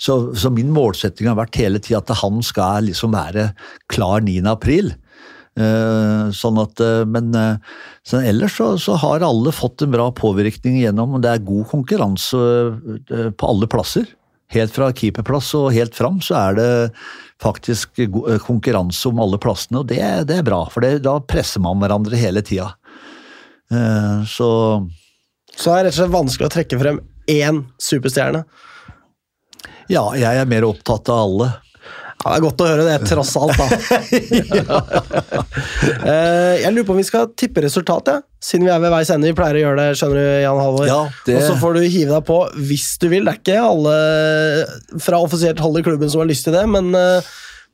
Så, så min målsetting har vært hele tida at han skal liksom være klar 9. april. Eh, Sånn at, men så ellers så, så har alle fått en bra påvirkning gjennom, og det er god konkurranse på alle plasser. Helt fra keeperplass og helt fram så er det faktisk eh, konkurranse om alle plassene, og det, det er bra, for det, da presser man hverandre hele tida. Eh, Så Så er det rett og slett vanskelig å trekke frem én superstjerne. ja, jeg er mer opptatt av alle. Ja, Det er godt å høre det, tross alt, da. (laughs) Eh, jeg lurer på om vi skal tippe resultatet, siden vi er ved veis ende. Vi pleier å gjøre det, skjønner du, Jan Halvor. Ja, det- Og så får du hive deg på hvis du vil. Det er ikke alle fra offisielt hold i klubben som har lyst til det, men eh,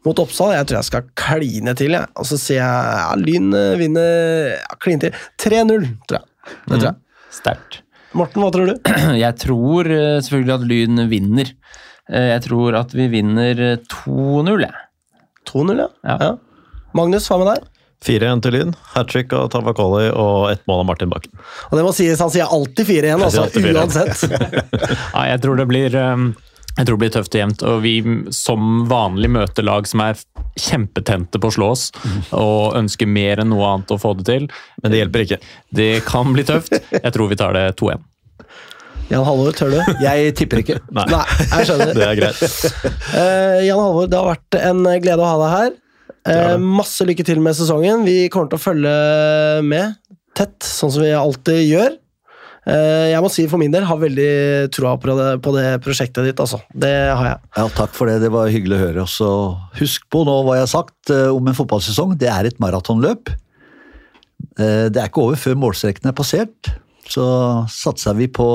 mot Oppsal jeg tror jeg skal kline til, jeg. Og så sier jeg ja, Lyn eh, vinner ja, kline til. 3-0, tror jeg. Det tror jeg. Sterkt. Morten, hva tror du? (clears throat) Jeg tror selvfølgelig at Lyn vinner. Eh, Jeg tror at vi vinner eh, 2-0, jeg. 2-0, ja. Ja. ja. Magnus, hva med deg? 4-1 til Lyn. Hat trick av Tavakoli og ett mål av Martin Bakken. Og det må sies, Han sier alltid 4 igjen, Jeg sier altså, alltid 4-1. uansett. (laughs) Ja, jeg tror det blir um, jeg tror det blir tøft og jevnt, og vi som vanlig møter lag som er kjempetente på å slå oss, og ønsker mer enn noe annet å få det til. Men det hjelper ikke. Det kan bli tøft. Jeg tror vi tar det 2-1. Jan Halvor, tør du? (laughs) Jeg tipper ikke. Nei, Nei, jeg skjønner. det er greit. Uh, (laughs) Jan Halvor, det har vært en glede å ha deg her. Uh, masse lykke til med sesongen. Vi kommer til å følge med tett, sånn som vi alltid gjør. Eh, jeg må si for min del har veldig troa på det, på det prosjektet ditt. Altså. Det har jeg. Ja, Takk for det, det var hyggelig å høre. Også. husk på nå hva jeg har sagt om en fotballsesong. Det er et maratonløp. Eh, Det er ikke over før målstreken er passert. Så satser vi på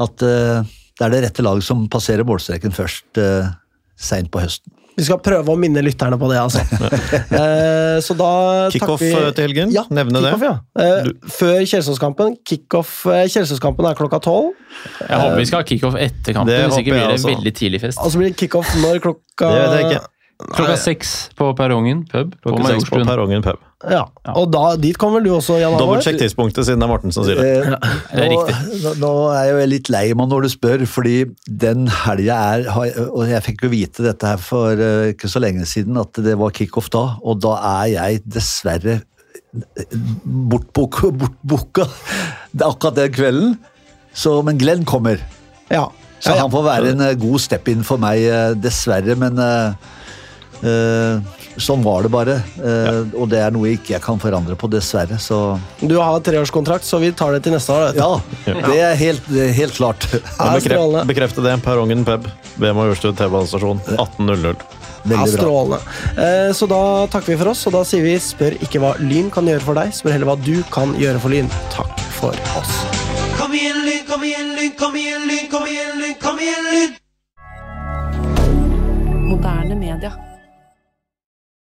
at eh, det er det rette laget som passerer målstreken først uh, seint på høsten. Vi skal prøve å minne lytterne på det, altså. (laughs) Eh, så da Kickoff vi eh, til helgen. Ja, Nevne det. ja. Eh, før Kjelsåskampen. Kickoff Kjelsås-kampen er klokka tolv. Jeg håper vi skal ha kickoff etter kampen, Det hvis ikke blir det en veldig tidlig fest. Og så blir det kickoff når klokka Det vet jeg ikke. Klokka seks på perrongen pub Klokka seks på Perrongen pub. Ja, og da, dit kommer vel du også, Jan Halvor? Dobbeltsjekk tidspunktet, siden det er Morten som sier det. Eh, det er nå, riktig. nå, er jeg jo litt lei meg når du spør, fordi den helga er Og jeg fikk jo vite dette her for eh, ikke så lenge siden, at det var kickoff da, og da er jeg dessverre bortboka. bort (laughs) akkurat den kvelden. Så, men Glenn kommer. Ja. Så Ja, ja. han får være en eh, god step-in for meg, eh, dessverre. Men eh, Eh, sånn var det bare, eh, og det er noe jeg ikke kan forandre på, dessverre. Så Du har treårskontrakt, så vi tar det til neste år. vet du. ja, det er helt, helt klart. (laughs) Ja, Bekreft, bekrefte det. Perrongen pub ved Majorstuen T-banestasjon 18.00. Veldig bra. strålende. Eh, Så da takker vi for oss, og da sier vi spør ikke hva Lyn kan gjøre for deg, spør heller hva du kan gjøre for Lyn. Takk for oss. Kom igjen, Lyn, kom igjen, Lyn, kom igjen, Lyn, kom igjen, Lyn, kom igjen, Lyn! Moderne media.